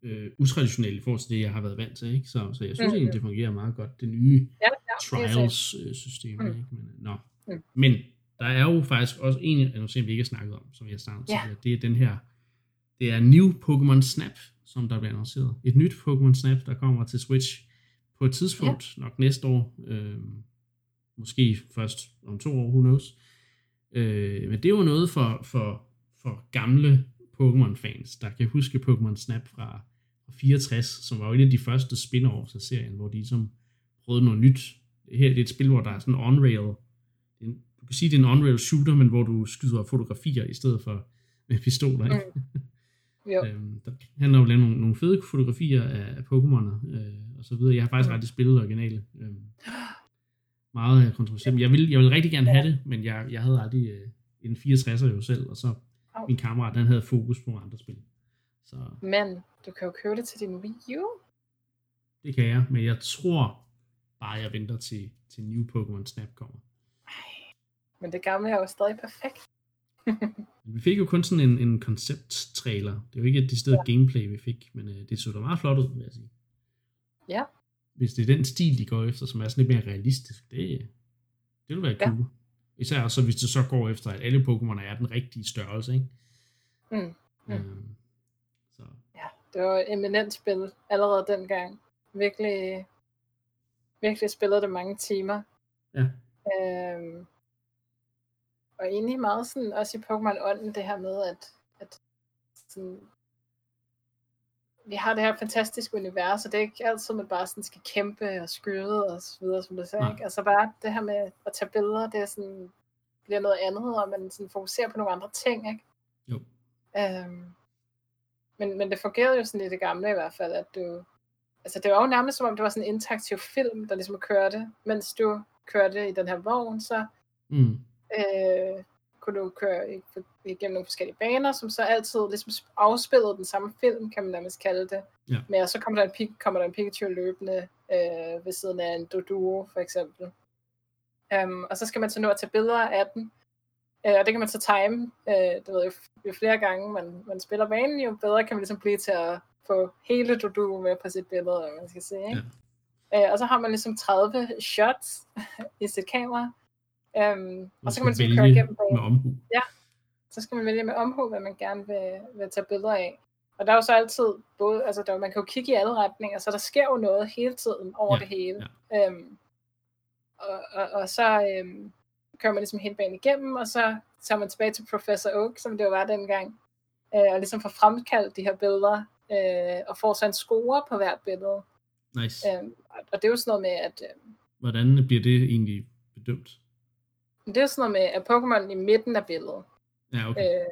øh, utraditionelle i forhold til det, jeg har været vant til. Ikke? Så, så jeg synes Mhm. egentlig, det fungerer meget godt, det nye Ja, ja, trials-system. Mm. Ikke? Men, nå. Mm. Men der er jo faktisk også en af nogle ting, vi ikke har snakket om, som jeg startede Ja. tidligere. Det er den her, det er New Pokémon Snap, som der bliver annonceret. Et nyt Pokémon Snap, der kommer til Switch på et tidspunkt, ja. nok næste år. Øh, måske først om to år, who knows. Øh, men det er jo noget for, for, for gamle Pokémon-fans, der kan huske Pokémon Snap fra, fra 64, som var jo en af de første spin-offs af serien, hvor de ligesom prøvede noget nyt. Her det er et spil, hvor der er sådan en on-rail. en- Du kan sige, det er en on-rail shooter, men hvor du skyder fotografier i stedet for med pistoler. Ikke? Jo. Øhm, der handler jo om nogle, nogle fede fotografier af, af Pokémoner øh, og så videre. Jeg har faktisk Mm. aldrig spillet originale. Øhm, meget øh, kontroversielt. Jeg vil, jeg vil rigtig gerne have det, men jeg, jeg havde aldrig øh, en 64'er jo selv, og så min kammerat, den havde fokus på andre spil. Så Men du kan jo købe det til din Wii U. det kan jeg, men jeg tror bare, jeg venter til, til New Pokémon Snap kommer. Men det gamle er jo stadig perfekt. Vi fik jo kun sådan en, en koncept-trailer. Det er jo ikke et decideret ja. gameplay, vi fik, men øh, det så da meget flot ud, vil jeg sige. Ja. Hvis det er den stil, de går efter, som er sådan lidt mere realistisk, det, det vil være Ja. cool. Især så, hvis det så går efter, at alle Pokémon er den rigtige størrelse, ikke? Mm. Mm. Øhm, så Ja, det var et eminent spil allerede dengang. Virkelig, virkelig spillede det mange timer. Ja. Øhm, og egentlig meget sådan, også i Pokémon Ånden, det her med, at, at sådan, vi har det her fantastiske univers, og det er ikke altid, man bare sådan skal kæmpe og skyde og så videre, som du sagde. Ikke? Altså bare det her med at tage billeder, det er sådan, bliver noget andet, og man sådan fokuserer på nogle andre ting, ikke? Jo. Øhm, men, men det fungerede jo sådan i det gamle i hvert fald, at du, altså det var jo nærmest som om, det var sådan en interaktiv film, der ligesom kørte, mens du kørte i den her vogn, så mm. øh, kunne du køre igennem nogle forskellige baner, som så altid ligesom afspillede den samme film, kan man nærmest kalde det. Ja. Men så kommer der en, kommer der en Pikachu løbende øh, ved siden af en Doduo, for eksempel. Um, og så skal man så nå at tage billeder af den. Uh, og det kan man så time. Uh, det ved jeg, jo flere gange man, man spiller banen, jo bedre kan man ligesom blive til at få hele Doduo med på sit billede, man skal se. Ikke? Ja. Uh, og så har man ligesom 30 shots i sit kamera. Um, og så kan man så køre igennem banen. med omhu. Ja, så skal man vælge med omhu, hvad man gerne vil, vil tage billeder af. Og der er jo så altid både, altså der, man kan jo kigge i alle retninger, så der sker jo noget hele tiden over ja, det hele. Ja. Um, og, og, og så um, kører man ligesom hele banen igennem, og så tager man tilbage til Professor Oak, som det jo var dengang, uh, og ligesom får fremkaldt de her billeder, uh, og får så en score på hvert billede. Nice. Um, og det er jo sådan noget med, at... Um, Hvordan bliver det egentlig bedømt? Det er sådan noget med, at Pokémon i midten af billedet. Ja, okay. Øh,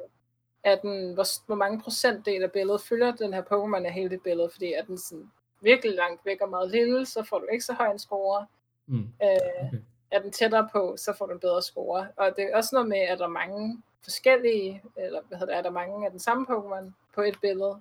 at den, hvor, hvor mange procentdel af billedet følger den her Pokémon af hele det billede, fordi er den sådan virkelig langt væk og meget lille, så får du ikke så høj en score. Mm. Øh, okay. Er den tættere på, så får du en bedre score. Og det er også noget med, at der er mange forskellige, eller hvad hedder det, er der mange af den samme Pokémon på et billede,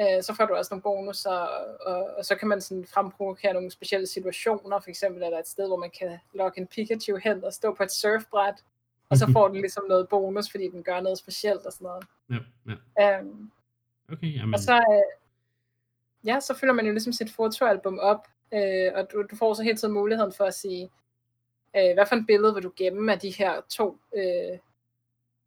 øh, så får du også nogle bonusser, og, og, og så kan man sådan fremprovokere nogle specielle situationer. For eksempel er der et sted, hvor man kan logge en Pikachu hen og stå på et surfbræt, og så får den ligesom noget bonus, fordi den gør noget specielt og sådan noget. Ja, ja. Um, okay, jamen. Og så, øh, ja, så følger man jo ligesom sit fotoalbum op, øh, og du, du får så hele tiden muligheden for at sige, øh, hvad for et billede vil du gemme af de her to øh,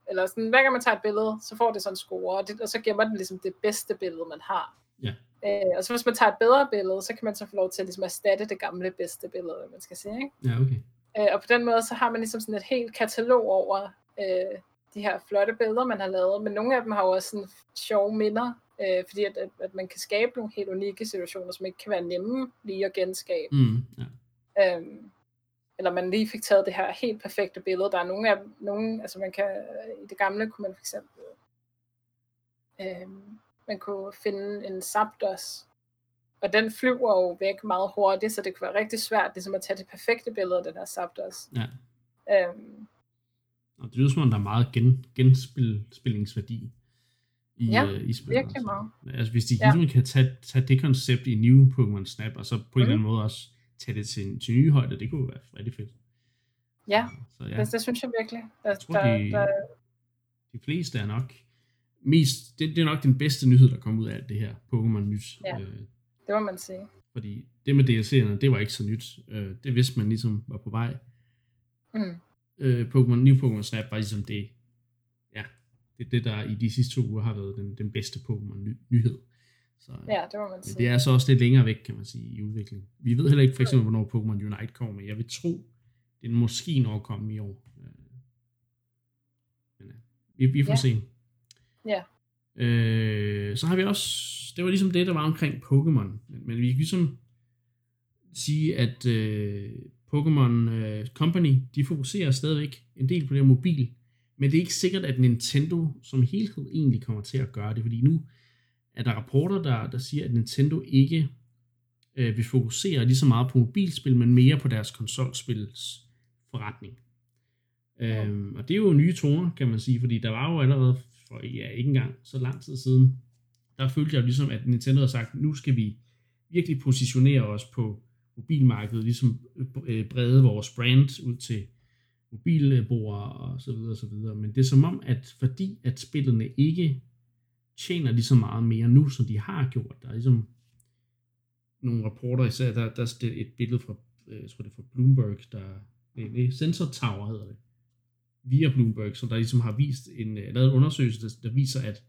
eller sådan, hver gang man tager et billede, så får det sådan en score, og, det, og så gemmer den ligesom det bedste billede, man har. Ja. Øh, og så hvis man tager et bedre billede, så kan man så få lov til at ligesom erstatte det gamle bedste billede, man skal sige. Ikke? Ja, okay. Øh, og på den måde, så har man ligesom sådan et helt katalog over øh, de her flotte billeder, man har lavet, men nogle af dem har jo også sådan sjove minder, øh, fordi at, at, at man kan skabe nogle helt unikke situationer, som ikke kan være nemme lige at genskabe. Mm, ja. øhm, eller man lige fik taget det her helt perfekte billede. Der er nogle af nogle, altså man kan, i det gamle kunne man for eksempel, øh, man kunne finde en Zapdos, og den flyver jo væk meget hurtigt, så det kan være rigtig svært ligesom at tage det perfekte billede af den her Zapdos. Ja. Øhm, og det lyder som om, der er meget gen, genspillingsværdi i, ja, uh, i spillet. virkelig meget. Altså hvis de ja. ligesom kan tage, tage det koncept i New Pokémon Snap, og så på mm. en eller anden måde også tage det til, til nye højder, det kunne være rigtig fedt. Ja, så, ja. Det, det synes jeg virkelig. Der, jeg tror, der, de, der... de fleste er nok mest, det, det er nok den bedste nyhed, der kom ud af alt det her Pokémon nyt. Ja, øh, det må man sige. Fordi det med DLC'erne, det var ikke så nyt. Øh, det vidste man ligesom var på vej. Mm. Øh, Pokémon, New Pokémon Snap var ligesom det, ja, det er det, der i de sidste to uger har været den, den bedste Pokémon-nyhed. Så, ja, det må man sige. Det er så også lidt længere væk, kan man sige, i udviklingen. Vi ved heller ikke for eksempel, hvornår Pokémon Unite kommer, men jeg vil tro, det er måske når komme i år. Øh, men, vi, vi får ja. se. Ja. Øh, så har vi også, det var ligesom det, der var omkring Pokémon, men, men vi kan ligesom sige, at øh, Pokémon øh, Company, de fokuserer stadigvæk en del på det mobil, men det er ikke sikkert, at Nintendo som helhed egentlig kommer til at gøre det, fordi nu at der rapporter, der, der siger, at Nintendo ikke øh, vil fokusere lige så meget på mobilspil, men mere på deres konsolspils forretning. Ja. Øhm, og det er jo nye toner, kan man sige, fordi der var jo allerede for ja, ikke engang så lang tid siden, der følte jeg jo ligesom, at Nintendo har sagt, nu skal vi virkelig positionere os på mobilmarkedet, ligesom øh, brede vores brand ud til mobilbrugere og så videre og så videre. Men det er som om, at fordi at spillene ikke tjener lige så meget mere nu, som de har gjort. Der er ligesom nogle rapporter, især der, der er et billede fra, øh, jeg tror det er fra Bloomberg, der, nej, nej, Sensor Tower hedder det, via Bloomberg, som der ligesom har vist en, øh, lavet en undersøgelse, der, der viser, at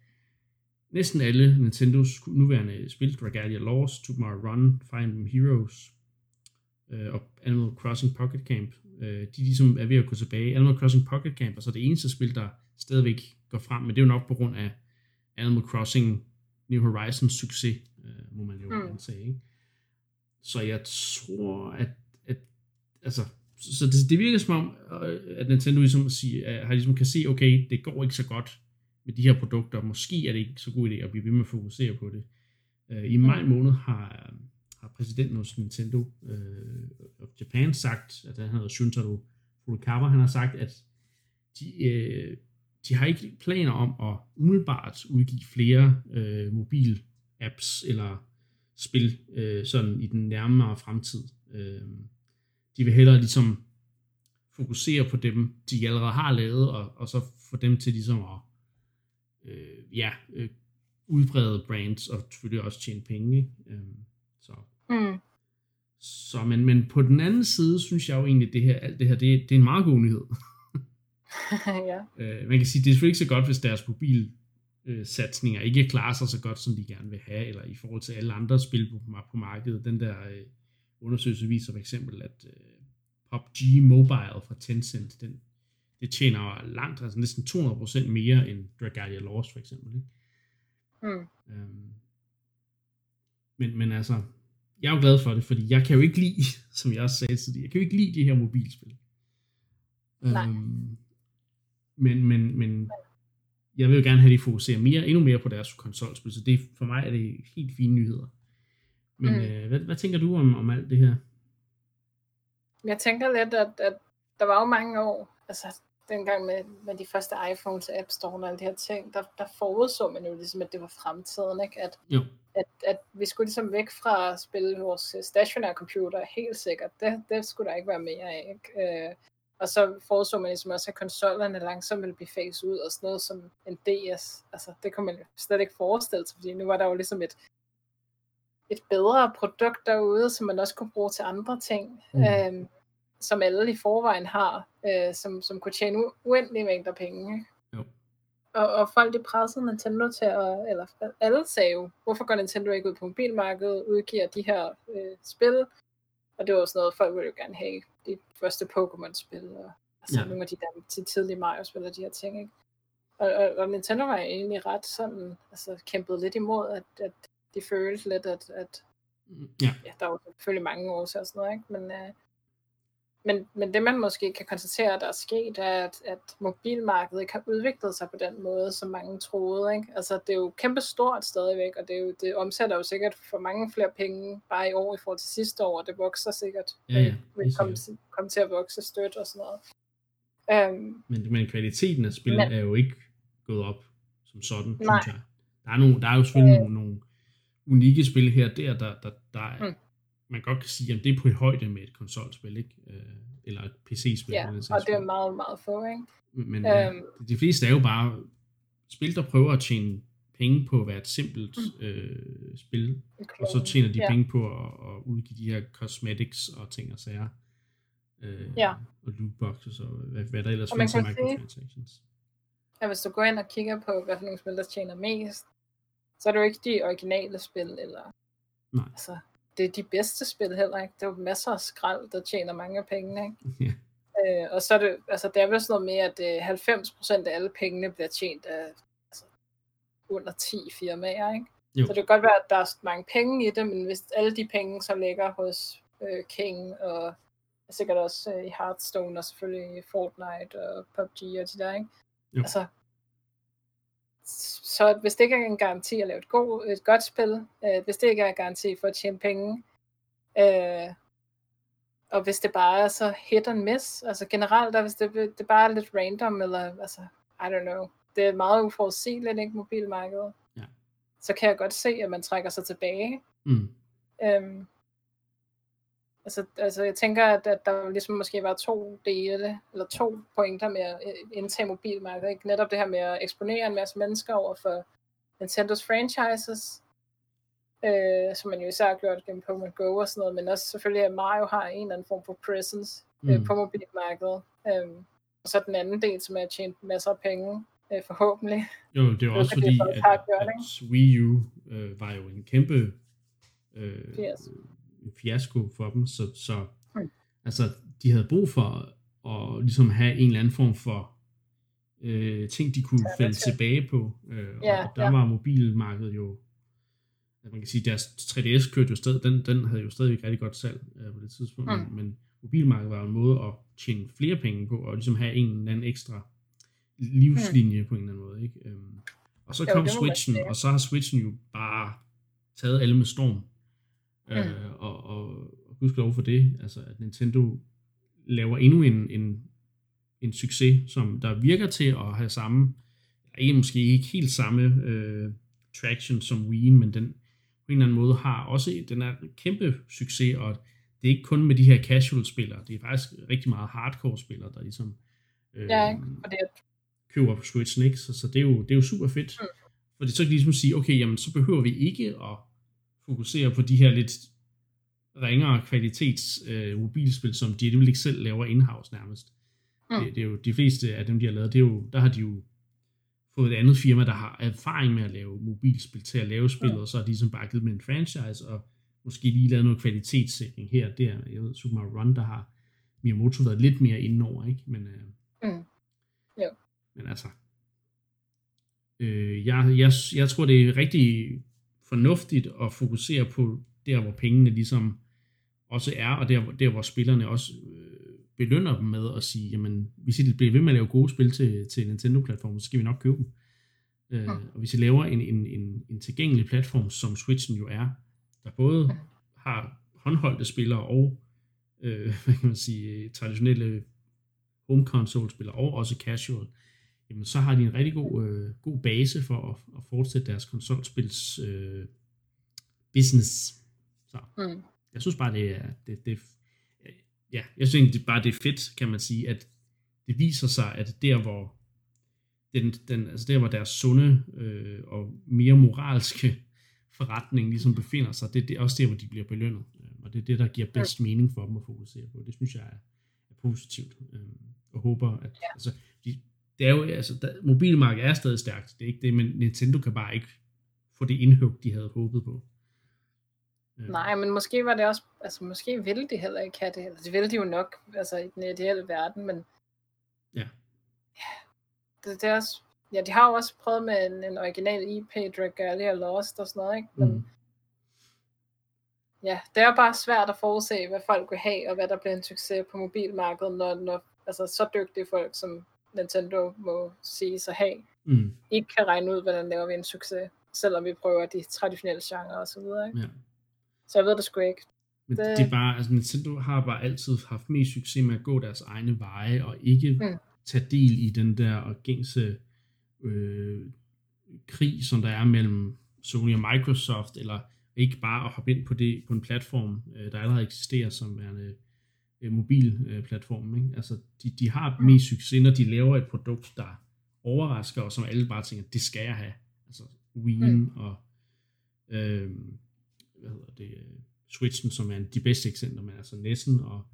næsten alle Nintendos nuværende spil, Dragalia Lost, Tomorrow Run, Fire Emblem Heroes øh, og Animal Crossing Pocket Camp, øh, de ligesom er ved at gå tilbage. Animal Crossing Pocket Camp er så det eneste spil, der stadigvæk går frem, men det er jo nok på grund af Animal Crossing New Horizons succes, øh, må man jo mm. sige. Ikke? Så jeg tror, at, at altså, så det, det virker som om, øh, at Nintendo ligesom siger, har ligesom kan se, okay, det går ikke så godt med de her produkter, måske er det ikke så god idé at blive ved med at fokusere på det. Øh, I maj mm. måned har, har præsidenten hos Nintendo øh, of Japan sagt, at han hedder Shuntaro Furukawa, han har sagt, at de, øh, de har ikke planer om at umiddelbart udgive flere øh, mobil apps eller spil øh, sådan i den nærmere fremtid. Øh, de vil hellere ligesom fokusere på dem, de allerede har lavet, og, og så få dem til ligesom at øh, ja, øh, udbrede brands og selvfølgelig også tjene penge. Ikke? Øh, så. Mm. Så, men, men på den anden side, synes jeg jo egentlig, det her, alt det her, det, det er en meget god nyhed. ja. øh, man kan sige, det er selvfølgelig ikke så godt, hvis deres mobil øh, satsninger ikke klarer sig så godt, som de gerne vil have, eller i forhold til alle andre spil på, på markedet. Den der øh, undersøgelse viser for eksempel, at øh, PUBG Mobile fra Tencent, den, det tjener langt, altså næsten 200% mere end Dragalia Lost for eksempel. Ikke? Mm. Øhm, men, men altså, jeg er jo glad for det, fordi jeg kan jo ikke lide, som jeg også sagde tidligere, jeg kan jo ikke lide de her mobilspil. Nej. Øhm, men, men, men jeg vil jo gerne have, at de fokuserer mere, endnu mere på deres konsolspil, så det, for mig er det helt fine nyheder. Men mm. øh, hvad, hvad tænker du om, om alt det her? Jeg tænker lidt, at, at der var jo mange år, altså dengang med, med de første iPhones, App Store og alle de her ting, der, der forudså man jo ligesom, at det var fremtiden, ikke? At, jo. At, at vi skulle ligesom væk fra at spille vores stationære computer, helt sikkert. Det, det skulle der ikke være mere af, ikke? Øh, og så foreså man ligesom også, at konsollerne langsomt ville blive faset ud, og sådan noget som en DS. Altså, det kunne man jo slet ikke forestille sig, fordi nu var der jo ligesom et, et bedre produkt derude, som man også kunne bruge til andre ting, mm. øhm, som alle i forvejen har, øh, som, som kunne tjene uendelige mængder penge. Jo. Og, og folk de pressede Nintendo til at, eller alle sagde jo, hvorfor går Nintendo ikke ud på mobilmarkedet, udgiver de her øh, spil, og det var også noget, folk ville jo gerne have de første Pokémon-spil, og altså ja. nogle af de der til tidlige Mario-spil og de her ting, ikke? Og, og, og Nintendo var egentlig ret sådan, altså kæmpede lidt imod, at, at de følte lidt, at, at ja. ja, der var selvfølgelig mange årsager og sådan noget, ikke? Men, uh, men, men det man måske kan konstatere, der er sket, er, at, at mobilmarkedet ikke har udviklet sig på den måde, som mange troede. Ikke? Altså, det er jo kæmpe stort stadigvæk, og det, er jo, det omsætter jo sikkert for mange flere penge bare i år i forhold til sidste år, og det vokser sikkert. Ja, ja. vil komme, komme til at vokse støt og sådan noget. Um, men, men kvaliteten af spillet men, er jo ikke gået op som sådan, nej. synes jeg. Der er, nogle, der er jo selvfølgelig øh, nogle, nogle unikke spil her der, der, der, der er, mm man godt kan sige, at det er på højde med et konsolspil, ikke? Øh, eller et PC-spil. Ja, eller og det er meget, meget få, ikke? Men øhm, de fleste er jo bare spil, der prøver at tjene penge på at være et simpelt mm. øh, spil, okay. og så tjener de ja. penge på at, at udgive de her cosmetics og ting og sager. Øh, ja. Og lootboxes og hvad, hvad der ellers findes i microtransactions. Ja, hvis du går ind og kigger på, hvad for nogle spil, der tjener mest, så er det jo ikke de originale spil, eller Nej. Altså, det er de bedste spil heller ikke. Det er jo masser af skrald, der tjener mange penge, ikke? Yeah. Øh, og så er det, altså det er vel sådan noget med, at øh, 90% af alle pengene bliver tjent af altså, under 10 firmaer, ikke? Jo. Så det kan godt være, at der er mange penge i det, men hvis alle de penge så ligger hos øh, King og sikkert også øh, i Hearthstone og selvfølgelig Fortnite og PUBG og de der, ikke? Jo. Altså, så hvis det ikke er en garanti at lave et, god, et godt spil, øh, hvis det ikke er en garanti for at tjene penge, øh, og hvis det bare er så hit and miss, altså generelt, der, hvis det, det bare er lidt random, eller altså, I don't know, det er meget uforudsigeligt, ikke, mobilmarkedet, ja. så kan jeg godt se, at man trækker sig tilbage. Mm. Øhm, Altså, altså jeg tænker, at, at der ligesom måske var to dele, eller to pointer med at indtage mobilmarkedet. Ikke? Netop det her med at eksponere en masse mennesker over for Nintendos franchises, øh, som man jo især har gjort gennem Pokémon Go og sådan noget, men også selvfølgelig, at Mario har en eller anden form for presence øh, mm. på mobilmarkedet. Øh, og så den anden del, som er tjent masser af penge, øh, forhåbentlig. Jo, det er også fordi, at, at, at Wii U øh, var jo en kæmpe øh, yes fiasko for dem, så, så altså, de havde brug for at ligesom have en eller anden form for øh, ting, de kunne ja, falde tilbage på, øh, ja, og der ja. var mobilmarkedet jo man kan sige, deres 3DS kørte jo stadig, den, den havde jo stadig rigtig godt salg øh, på det tidspunkt, mm. men, men mobilmarkedet var jo en måde at tjene flere penge på, og ligesom have en eller anden ekstra livslinje mm. på en eller anden måde, ikke? Øhm, og så kom jo, Switchen, og så har Switchen jo bare taget alle med storm. Mm. Øh, og, og, og lov for det, altså at Nintendo laver endnu en, en, en succes, som der virker til at have samme, ikke måske ikke helt samme øh, traction som Wii, men den på en eller anden måde har også, den er en kæmpe succes, og det er ikke kun med de her casual spillere, det er faktisk rigtig meget hardcore spillere, der ligesom øh, ja, og det er... køber på Switchen, ikke? Så, så det, er jo, det er jo super fedt. Mm. Fordi så kan de ligesom sige, okay, jamen så behøver vi ikke at fokusere på de her lidt ringere kvalitets øh, mobilspil, som de alligevel ikke selv laver in-house nærmest. Mm. Det, det, er jo de fleste af dem, de har lavet, det er jo, der har de jo fået et andet firma, der har erfaring med at lave mobilspil til at lave spil, mm. og så har de ligesom bare givet dem en franchise, og måske lige lavet noget kvalitetssætning her og der. Jeg ved, Super Mario Run, der har Miyamoto været lidt mere indenover, ikke? Men, øh, mm. jo. men altså, øh, jeg, jeg, jeg tror, det er rigtig fornuftigt at fokusere på der, hvor pengene ligesom også er, og der, der hvor spillerne også øh, belønner dem med at sige, jamen, hvis I bliver ved med at lave gode spil til, til Nintendo-platformen, så skal vi nok købe dem. Øh, ja. Og hvis I laver en, en, en, en tilgængelig platform, som Switchen jo er, der både har håndholdte spillere og øh, hvad kan man sige, traditionelle home console spillere og også casual, jamen så har de en rigtig god, øh, god base for at, at fortsætte deres konsolspils øh, business. Så mm. jeg synes bare, det er, det, det, ja, jeg synes det bare, det er fedt, kan man sige, at det viser sig, at der, hvor den, den, altså der, hvor deres sunde øh, og mere moralske forretning ligesom befinder sig, det, det er også der, hvor de bliver belønnet. Øh, og det er det, der giver bedst mening for dem at fokusere på. Det synes jeg er, er positivt. Øh, og håber, at ja. altså, de, det er jo, altså, der, mobilmarkedet er stadig stærkt, det er ikke det, men Nintendo kan bare ikke få det indhug, de havde håbet på. Øh. Nej, men måske var det også, altså måske ville de heller ikke have det, altså det ville de jo nok, altså i den ideelle verden, men ja, ja det, det er også, ja, de har jo også prøvet med en, en original IP, Dragalia Lost og sådan noget, ikke? Men, mm. ja, det er bare svært at forudse, hvad folk vil have, og hvad der bliver en succes på mobilmarkedet, når, når altså, så dygtige folk, som Nintendo må sige sig have, mm. ikke kan regne ud, hvordan laver vi en succes, selvom vi prøver de traditionelle genrer og så videre, ikke? Ja. Så jeg ved det sgu ikke. Men det... det er bare, altså Nintendo har bare altid haft mest succes med at gå deres egne veje, og ikke mm. tage del i den der gængse øh, krig, som der er mellem Sony og Microsoft, eller ikke bare at hoppe ind på det på en platform, øh, der allerede eksisterer som er en øh. Ikke? Altså, de, de har mest succes, når de laver et produkt, der overrasker, og som alle bare tænker, det skal jeg have. Altså Wii mm. og øh, hvad hedder det, øh, Switchen, som er de bedste eksempler, men altså Nessen og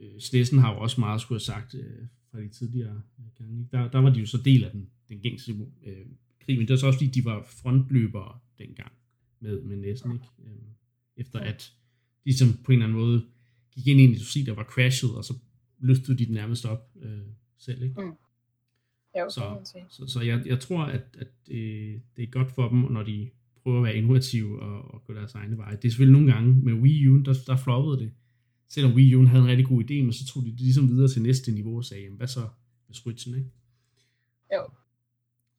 øh, Snessen har jo også meget skulle have sagt øh, fra de tidligere gange. Der, der var de jo så del af den, den gængse øh, krig, men det var så også fordi, de var frontløbere dengang med, med Nessen, ikke? Øh, efter at de som på en eller anden måde gik ind i en industri, der var crashet, og så løftede de den nærmest op øh, selv, ikke? Mm. Jo, så, så, så jeg, jeg tror, at, at det, det er godt for dem, når de prøver at være innovative og, og gå deres egne veje. Det er selvfølgelig nogle gange med Wii U, der, der floppede det. Selvom Wii U havde en rigtig god idé, men så tog de det ligesom videre til næste niveau og sagde, jamen, hvad så med Switchen, ikke? Jo.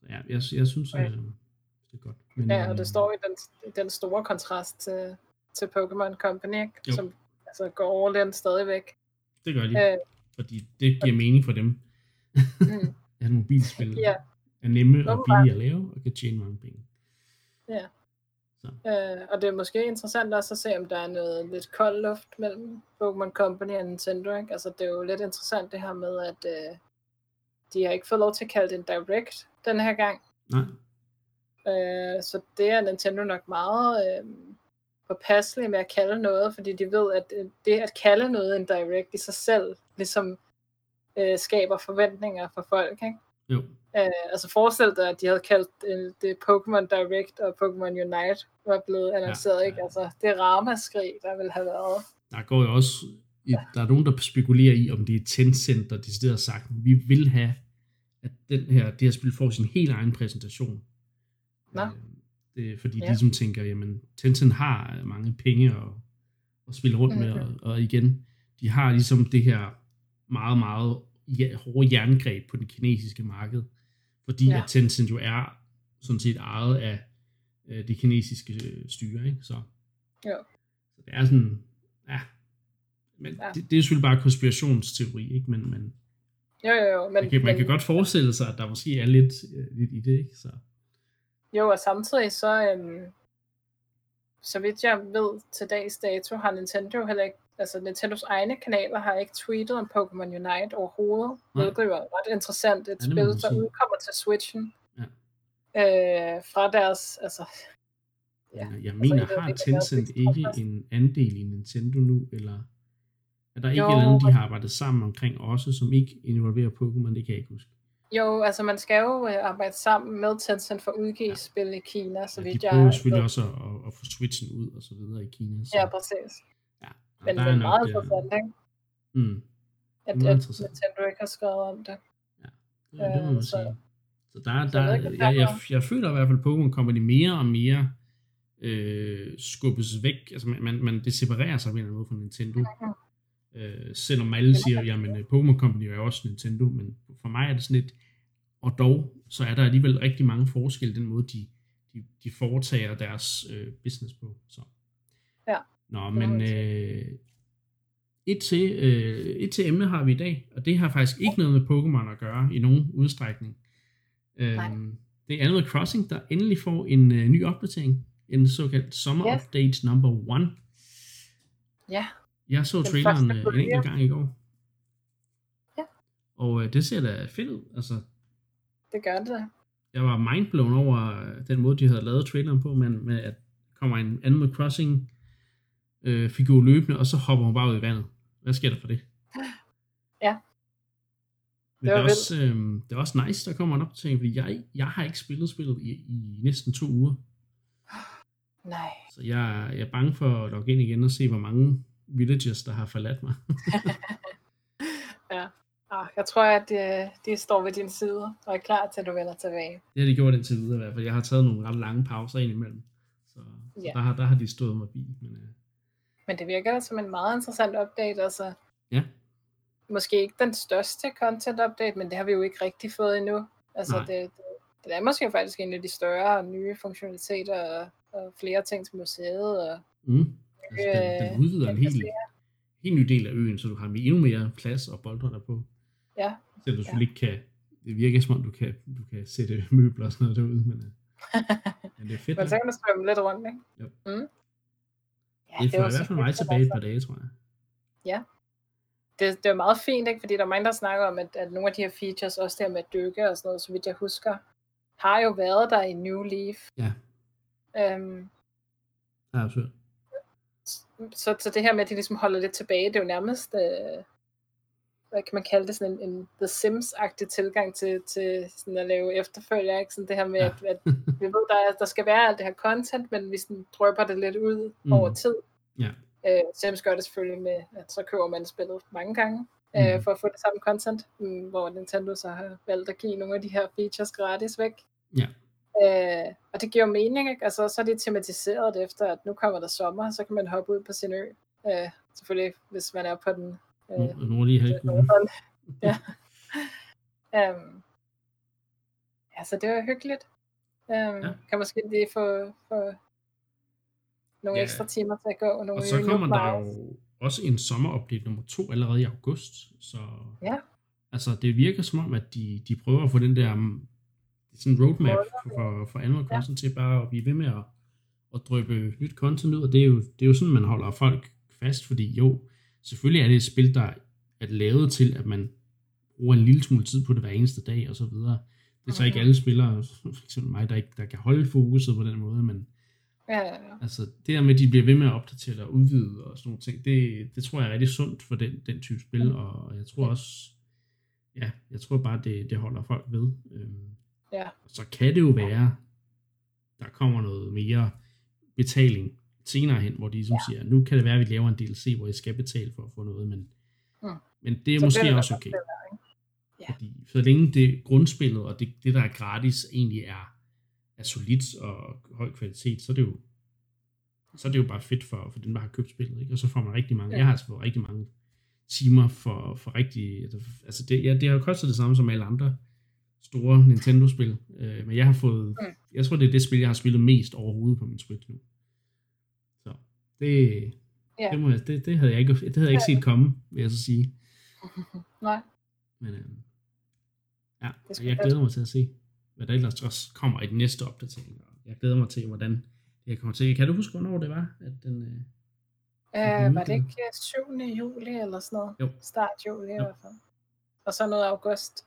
Ja, jeg, jeg synes, ja. øh, det er godt. Men, ja, og det øh, står i den, den store kontrast til, til Pokémon Company, ikke? Jo. som altså, går all in stadigvæk. Det gør de, øh, fordi det giver mening for dem. mm. at mobilspil ja. er nemme og billige at lave, og kan tjene mange penge. Ja. Så. Øh, og det er måske interessant også at se, om der er noget lidt kold luft mellem Pokémon Company og Nintendo. Ikke? Altså, det er jo lidt interessant det her med, at øh, de har ikke fået lov til at kalde det en Direct den her gang. Nej. Øh, så det er Nintendo nok meget øh, påpasselig med at kalde noget, fordi de ved, at øh, det at kalde noget en Direct i sig selv, ligesom øh, skaber forventninger for folk. Ikke? Jo. Øh, altså forestil dig, at de havde kaldt det, det Pokémon Direct og Pokémon Unite var blevet annonceret, ja, ikke? Altså, det ramaskrig, der vil have været. Der går jo også, ja. der er nogen, der spekulerer i, om det er Tencent, der decideret har sagt, vi vil have, at den her, det her spil får sin helt egen præsentation. Nå. Øh, Det, fordi ja. de ligesom tænker, jamen Tencent har mange penge at, at spille rundt med, og, og igen, de har ligesom det her meget, meget hårde jerngreb på det kinesiske marked, fordi ja. at Tencent jo er sådan set ejet af øh, det kinesiske øh, styre, ikke? Så, ja. så det er sådan, ja, men ja. Det, det er selvfølgelig bare konspirationsteori, ikke? Men, men jo, jo, jo. Men, man, kan, man men, kan godt forestille sig, at der måske er lidt, øh, lidt i det, ikke? Så. Jo, og samtidig så, øhm, så vidt jeg ved til dags dato, har Nintendo heller ikke, altså Nintendos egne kanaler har ikke tweetet om Pokémon Unite overhovedet. Nej. Det er ret interessant. Et ja, spil, der udkommer til Switchen. Ja. Øh, fra deres, altså... Ja, jeg altså, mener, altså, har Tencent ikke en andel i Nintendo nu, eller er der ikke jo, et eller andet, de har arbejdet sammen omkring også, som ikke involverer Pokémon? Det kan jeg ikke huske. Jo, altså man skal jo øh, arbejde sammen med Tencent for at udgive ja. spil i Kina, så ja, vidt jeg... de prøver selvfølgelig også at, at få Switchen ud og så videre i Kina. Så. Ja, præcis. Ja, men det er meget øh, interessant, ikke? Mm. At, at Nintendo ikke har skrevet om det. Ja, ja det må man øh, sige. Så der, der, der jeg, jeg, jeg, jeg føler i hvert fald, at Pokémon Company mere og mere øh, skubbes væk. Altså man, man, man det separerer sig på en eller anden måde fra Nintendo. Mm-hmm. Øh, selvom alle siger, jamen øh, Pokémon Company er jo også Nintendo, men for mig er det sådan lidt, og dog, så er der alligevel rigtig mange forskelle den måde, de, de, de foretager deres øh, business på. Så. Ja. Nå, men øh, et, til, øh, et til emne har vi i dag, og det har faktisk ikke noget med Pokémon at gøre i nogen udstrækning. Øh, det er Animal Crossing, der endelig får en øh, ny opdatering, en såkaldt Summer yes. Update number 1. Ja. Jeg så traileren øh, en enkelt gang i går. Ja. Og øh, det ser da fedt ud, altså. Det gør det da. Jeg var mindblown over øh, den måde, de havde lavet traileren på, men med at kommer en Animal Crossing øh, figur løbende, og så hopper hun bare ud i vandet. Hvad sker der for det? Ja. Men det, det, er også, øh, det er også nice, der kommer en opdatering, fordi jeg, jeg har ikke spillet spillet i, i næsten to uger. Nej. Så jeg, jeg er bange for at logge ind igen og se, hvor mange villagers, der har forladt mig. ja. Ah, jeg tror, at de, de står ved din side og er klar til, at du vender tilbage. Det har de gjort indtil videre i hvert fald. Jeg har taget nogle ret lange pauser ind imellem. Så, så ja. der, har, der har de stået mig bi. Men, uh... men det virker da som en meget interessant update. Altså, ja. Måske ikke den største content update, men det har vi jo ikke rigtig fået endnu. Altså, det, det, det er måske faktisk en af de større nye funktionaliteter og, og flere ting til museet. Og, mm. Altså, den, den udvider en helt, helt ny del af øen, så du har endnu mere plads og boldre der på. Ja. Så du selvfølgelig ja. ikke kan, det virker som om du kan, du kan sætte møbler og sådan noget derude, men, øh, men det er fedt. men så kan du strømme lidt rundt, ikke? Jo. Mm. Ja, det, det er i hvert fald mig tilbage et par dage, tror jeg. Ja. Det, det er meget fint, ikke? fordi der er mange, der snakker om, at, at nogle af de her features, også der med at dykke og sådan noget, så vidt jeg husker, har jo været der i New Leaf. Ja. Øhm, ja, absolut så, så det her med, at de ligesom holder lidt tilbage, det er jo nærmest, øh, hvad kan man kalde det, sådan en, en The Sims-agtig tilgang til, til sådan at lave efterfølger, ikke? Sådan det her med, ja. at, at vi ved, der, er, der skal være alt det her content, men vi sådan drøber det lidt ud mm. over tid. Ja. Øh, Sims gør det selvfølgelig med, at så køber man spillet mange gange, øh, mm. for at få det samme content, mm, hvor Nintendo så har valgt at give nogle af de her features gratis væk. Ja. Øh, og det giver mening, ikke? Altså, så er det tematiseret efter, at nu kommer der sommer, så kan man hoppe ud på sin ø. Øh, selvfølgelig, hvis man er på den øh, nordlige halvkugle. ja. um, ja, så det var hyggeligt. Um, ja. Kan måske lige få, få nogle ja. ekstra timer til at gå. Nogle og så kommer der jo også en sommerupdate nummer to allerede i august. Så ja. altså, det virker som om, at de, de prøver at få den der sådan en roadmap for, for Animal Crossing ja. til bare at blive ved med at, at drøbe nyt content ud, og det er, jo, det er jo sådan, man holder folk fast, fordi jo, selvfølgelig er det et spil, der er lavet til, at man bruger en lille smule tid på det hver eneste dag, og så videre. Det er så ikke alle spillere, eksempel mig, der, ikke, der kan holde fokuset på den måde, men ja, ja, ja. altså det der med, at de bliver ved med at opdatere og udvide og sådan nogle ting, det, det tror jeg er rigtig sundt for den, den type spil, mm. og jeg tror også, ja, jeg tror bare, det, det holder folk ved. Øhm, Ja. Så kan det jo være, der kommer noget mere betaling senere hen, hvor de som ja. siger, nu kan det være, at vi laver en DLC, hvor I skal betale for at få noget, men, mm. men det er så måske det også okay. ja. Fordi så længe det grundspillet og det, det, der er gratis, egentlig er er solidt og høj kvalitet, så er det jo så er det jo bare fedt for, for den, der har købt spillet, ikke? og så får man rigtig mange, ja. jeg har altså fået rigtig mange timer for, for rigtig, altså det, ja, det har jo kostet det samme som alle andre store Nintendo-spil, øh, men jeg har fået, mm. jeg tror det er det spil, jeg har spillet mest overhovedet på min Switch nu. Så det, ja. det, må jeg, det, det havde jeg ikke, det havde jeg ikke set komme, vil jeg så sige. Nej. Men øh, ja, jeg glæder mig til at se, hvad der ellers også kommer i den næste opdatering. Jeg glæder mig til, hvordan det kommer til. Kan du huske, hvornår det var, at den... Øh, Øh, var det ikke 7. juli eller sådan noget? Jo. Start juli i hvert fald. Og så noget august.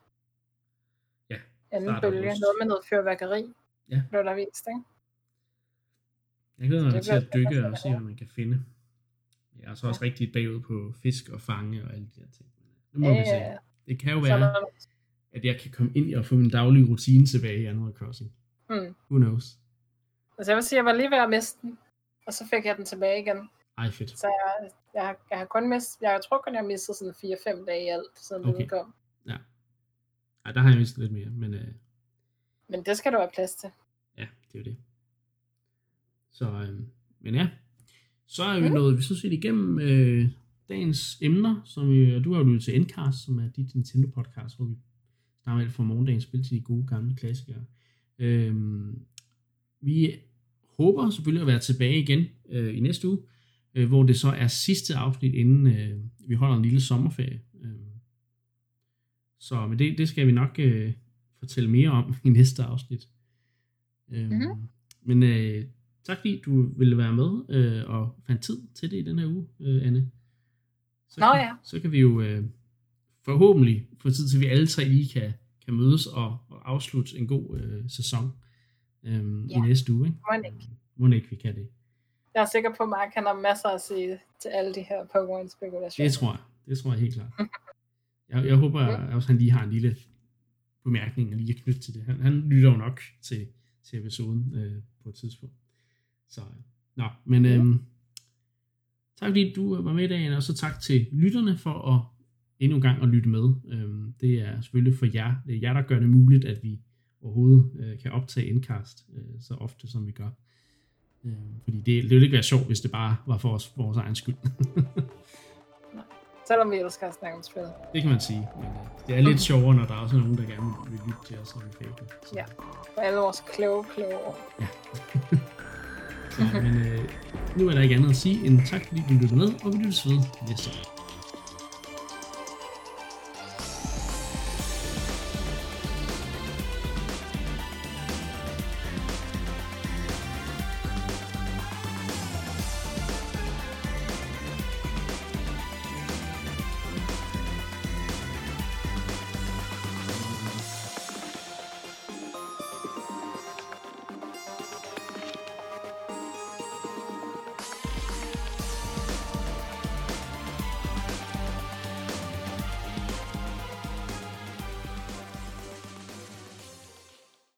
Anden bølge. August. Noget med noget fyrværkeri. Ja. Blev der vist, ikke? Jeg glæder mig til at dykke og se, hvad man kan finde. Jeg er så også ja. rigtig bagud på fisk og fange og alle de der ting. Det må ja, vi se. Det kan jo være, at jeg kan komme ind i og få min daglige rutine tilbage i Animal Crossing. Hmm. Who knows? Altså jeg vil sige, jeg var lige ved at miste den, og så fik jeg den tilbage igen. Ej, fedt. Så jeg, jeg, jeg har kun mistet, jeg tror kun, jeg har mistet sådan 4-5 dage i alt, siden okay. den kom. Ja. Ej, der har jeg mistet lidt mere, men... Øh... Men det skal du have plads til. Ja, det er jo det. Så, øh, men ja. Så er vi mm. nået, vi så set igennem øh, dagens emner, som vi, du har jo lyttet til Endcast, som er dit Nintendo-podcast, hvor vi snakker alt fra morgendagens spil til de gode gamle klassikere. Øh, vi håber selvfølgelig at være tilbage igen øh, i næste uge, øh, hvor det så er sidste afsnit, inden øh, vi holder en lille sommerferie. Øh. Så men det, det skal vi nok øh, fortælle mere om i næste afsnit. Øh, mm-hmm. Men øh, tak fordi du ville være med øh, og fandt tid til det i den her uge, øh, Anne. Så, Nå kan, ja. Så kan vi jo øh, forhåbentlig få tid til, at vi alle tre lige kan, kan mødes og, og afslutte en god øh, sæson øhm, ja. i næste uge. Ikke? Må ikke. Må ikke, vi kan det. Jeg er sikker på, at Mark han har masser at sige til alle de her Pokémon-spekulationer. Det tror jeg. Det tror jeg helt klart. jeg, jeg håber at også, han lige har en lille bemærkning lige at knytte til det. Han, han lytter jo nok til, til episoden øh, på et tidspunkt. Så, nå, men øhm, tak fordi du var med i dag, og så tak til lytterne for at endnu en gang at lytte med. Øhm, det er selvfølgelig for jer. Det er jer, der gør det muligt, at vi overhovedet øh, kan optage indkast øh, så ofte, som vi gør. Øh, fordi det, det ville ikke være sjovt, hvis det bare var for os, vores egen skyld. Selvom vi elsker at snakke om spil. Det kan man sige. Men øh, det er lidt sjovere, når der er også nogen, der gerne vil lytte til os, når vi fækker. Ja, for alle vores kloge, kloge Ja. så, men øh, nu er der ikke andet at sige end tak, fordi du lyttede med, og vi lyttes ved næste gang.